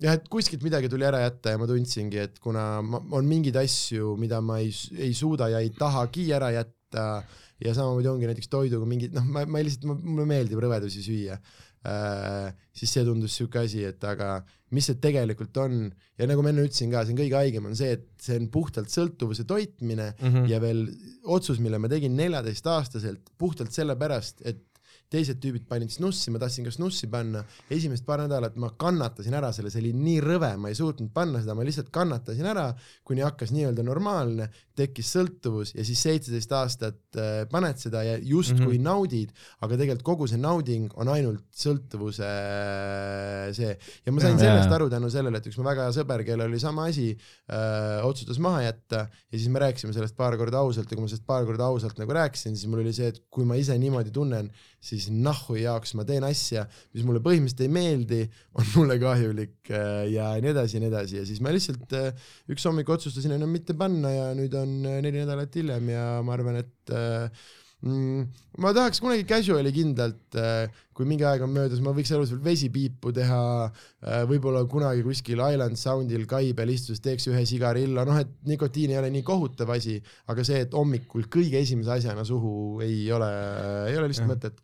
jah, et kuskilt midagi tuli ära jätta ja ma tundsingi, et kuna ma, on mingeid asju, mida ma ei, ei suuda ja ei tahagi ära jätta ja samamoodi ongi näiteks toiduga mingid, noh, ma, ma lihtsalt, mulle meeldib rõvedusi süüa äh,, siis see tundus siuke asi, et aga mis see tegelikult on ja nagu ma enne ütlesin ka, see on kõige haigem, on see, et see on puhtalt sõltuvuse toitmine Mm -hmm. ja veel otsus, mille ma tegin neljateistaastaselt puhtalt sellepärast, et teised tüübid panid snussi, ma tahtsin ka snussi panna, esimesed paar nädalat ma kannatasin ära selle, see oli nii rõve, ma ei suutnud panna seda, ma lihtsalt kannatasin ära, kuni hakkas nii-öelda normaalne, tekkis sõltuvus ja siis seitseteist aastat äh, paned seda ja justkui mm. -hmm. naudid, aga tegelikult kogu see nauding on ainult sõltuvuse äh, see ja ma sain Jaa. sellest aru tänu sellele, et üks mu väga hea sõber, kellel oli sama asi äh,, otsustas maha jätta ja siis me rääkisime sellest paar korda ausalt ja kui ma sellest paar korda ausalt nagu rääkisin, siis mul oli see, et kui ma ise niimoodi tunnen, siis nahhu jaoks ma teen asja, mis mulle põhimõtteliselt ei meeldi, on mulle kahjulik äh, ja nii edasi ja nii edasi. Ja siis ma lihtsalt äh, üks hommik otsustasin enam mitte panna ja nüüd on äh, neli nädalat hiljem ja ma arvan, et äh, mm, ma tahaks kunagi casual'i kindlalt, kui mingi aeg on möödas, ma võiks elus veel vesipiipu teha, võib-olla kunagi kuskil Island Soundil kai peal istudes teeks ühe sigarilla, noh et nikotiin ei ole nii kohutav asi, aga see, et hommikul kõige esimese asjana suhu ei ole, ei ole lihtsalt mõtet.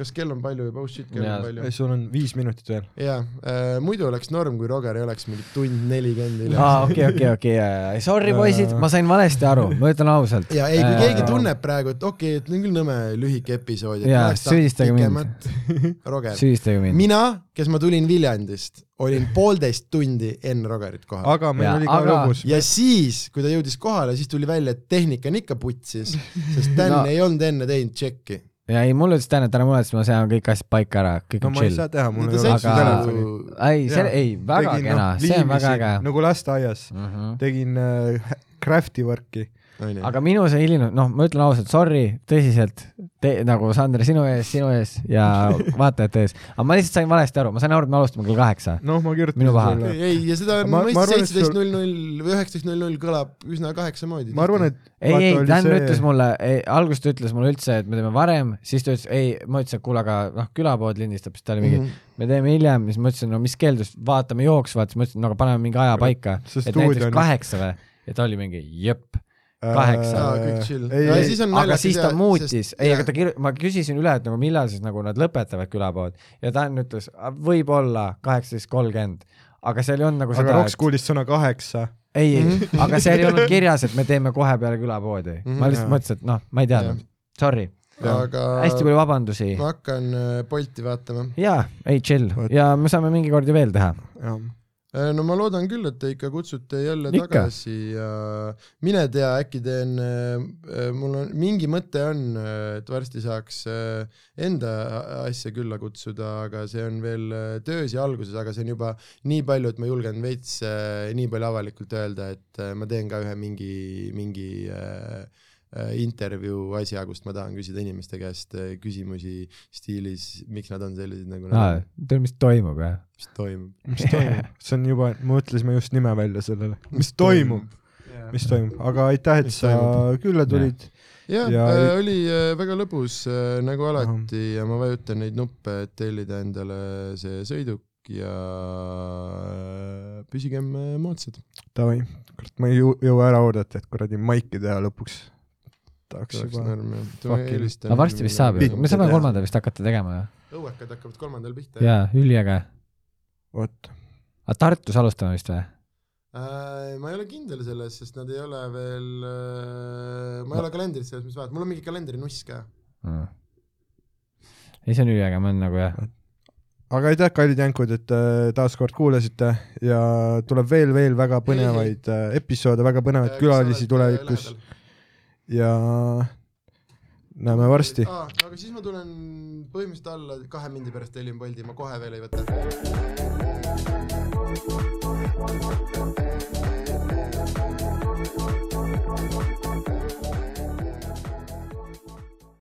kas kell on palju juba, oh shit, kell Jaa. on palju. sul on viis minutit veel. jaa äh,, muidu oleks norm, kui Roger ei oleks mingi tund nelikümmend hiljem aa, okei, okei, okei, sorry poisid, ma sain valesti aru, ma ütlen ausalt. ja ei, kui keegi tunneb praegu, et okei okay,, et on küll nõme lühike episood, et tahtnud süüdistage mind. Roger, süüdistage mind. mina, kes ma tulin Viljandist, olin poolteist tundi enne Rogerit kohal. aga meil Jaa, oli ka aga- lõbus. ja siis, kui ta jõudis kohale, siis tuli välja, et tehnika on ikka putsis, sest Dan No. no. ei olnud enne teinud tšekki. ja ei, mulle ütles Dan, et ära muretse, ma sean kõik asjad paika ära, kõik no on ma ei chill saa. teha, mul No ei ole aga- telefoni. ei, see, ei, väga Tegin, kena noh,, see on väga äge. nagu lasteaias. Mhm. tegin äh, craft'i work'i. Aga minu see hiline, noh, ma ütlen ausalt, sorry, tõsiselt, nagu Sander sinu ees, sinu ees ja vaatajate ees, aga ma lihtsalt sain valesti aru, ma sain aru, et me alustame kell kaheksa. noh, ma kirjutasin Minu paha. sulle. ei, ja seda Ma- sul- seitseteist null null või üheksateist null null kõlab üsna kaheksa moodi. ma arvan, et ei, ei, Dan see- ütles mulle, alguses ta ütles mulle üldse, et me teeme varem, siis ta ütles, ei, ma ütlesin, et kuule, aga noh, külapood lindistab, siis ta oli mingi mm. -hmm. me teeme hiljem, siis ma ütlesin, no mis keeldus, vaatame jooksvalt, siis ma ütlesin, no aga paneme mingi aja paika, et näiteks on- kaheksa või, ja ta oli mingi jep, kaheksa. Aa, kõik chill. ei, Ja ei, siis on aga siis ta ja- muutis ei, aga ta kir-, ma küsisin üle, et nagu millal siis nagu nad lõpetavad külapood ja Dan ütles, võib-olla kaheksateist kolmkümmend, aga seal ei olnud nagu aga seda, Roks kuulis sõna kaheksa. ei, ei, aga seal ei olnud kirjas, et me teeme kohe peale külapoodi. Mhm. ma lihtsalt mõtlesin, et noh, ma ei teadnud, sorry, aga hästi palju vabandusi. ma hakkan äh, Bolti vaatama. jaa, ei chill ja me saame mingi kord ju veel teha. Äh, no ma loodan küll, et te ikka kutsute jälle Ikka. tagasi ja mine tea, äkki teen, mul on mingi mõte on, et varsti saaks äh, enda asja külla kutsuda, aga see on veel äh, töös ja alguses, aga see on juba nii palju, et ma julgen veits äh, nii palju avalikult öelda, et äh, ma teen ka ühe mingi, mingi äh, äh, intervjuu asja, kust ma tahan küsida inimeste käest äh, küsimusi stiilis, miks nad on sellised, nagu nad aa on, tead, mis toimub jah? mis toimub. mis toimub? see on juba, mõtlesime just nime välja sellele. mis toimub? mis toimub, aga aitäh, et Mis sa toimub? külla tulid. jah Ja- äh,, oli äh, väga lõbus äh, nagu alati ja ma vajutan neid nuppe, et tellida endale see sõiduk ja äh, püsigem äh, moodsad. Davai, kurat, ma ei jõu- jõua ära oodata, et kuradi maiki teha lõpuks. Tahaks juba. no varsti vist saab ju, me saame teha. kolmanda vist hakata tegema ju. õuekad hakkavad kolmandal pihta. jaa, üliäge. vot, aga Tartus alustame vist või? Äh, ma ei ole kindel selles, sest nad ei ole veel äh,, ma ei ole kalendrit selles mõttes vaadanud, mul on mingi kalendrinuss ka. ei, see on üliäge, ma olen nagu jah, aga aitäh, kallid jänkud, et äh, taaskord kuulasite ja tuleb veel, veel väga põnevaid episoode, väga põnevaid külalisi tulevikus ja näeme varsti. aga siis ma tulen põhimõtteliselt alla kahe mindi pärast tellin Bolti, ma kohe veel ei võta.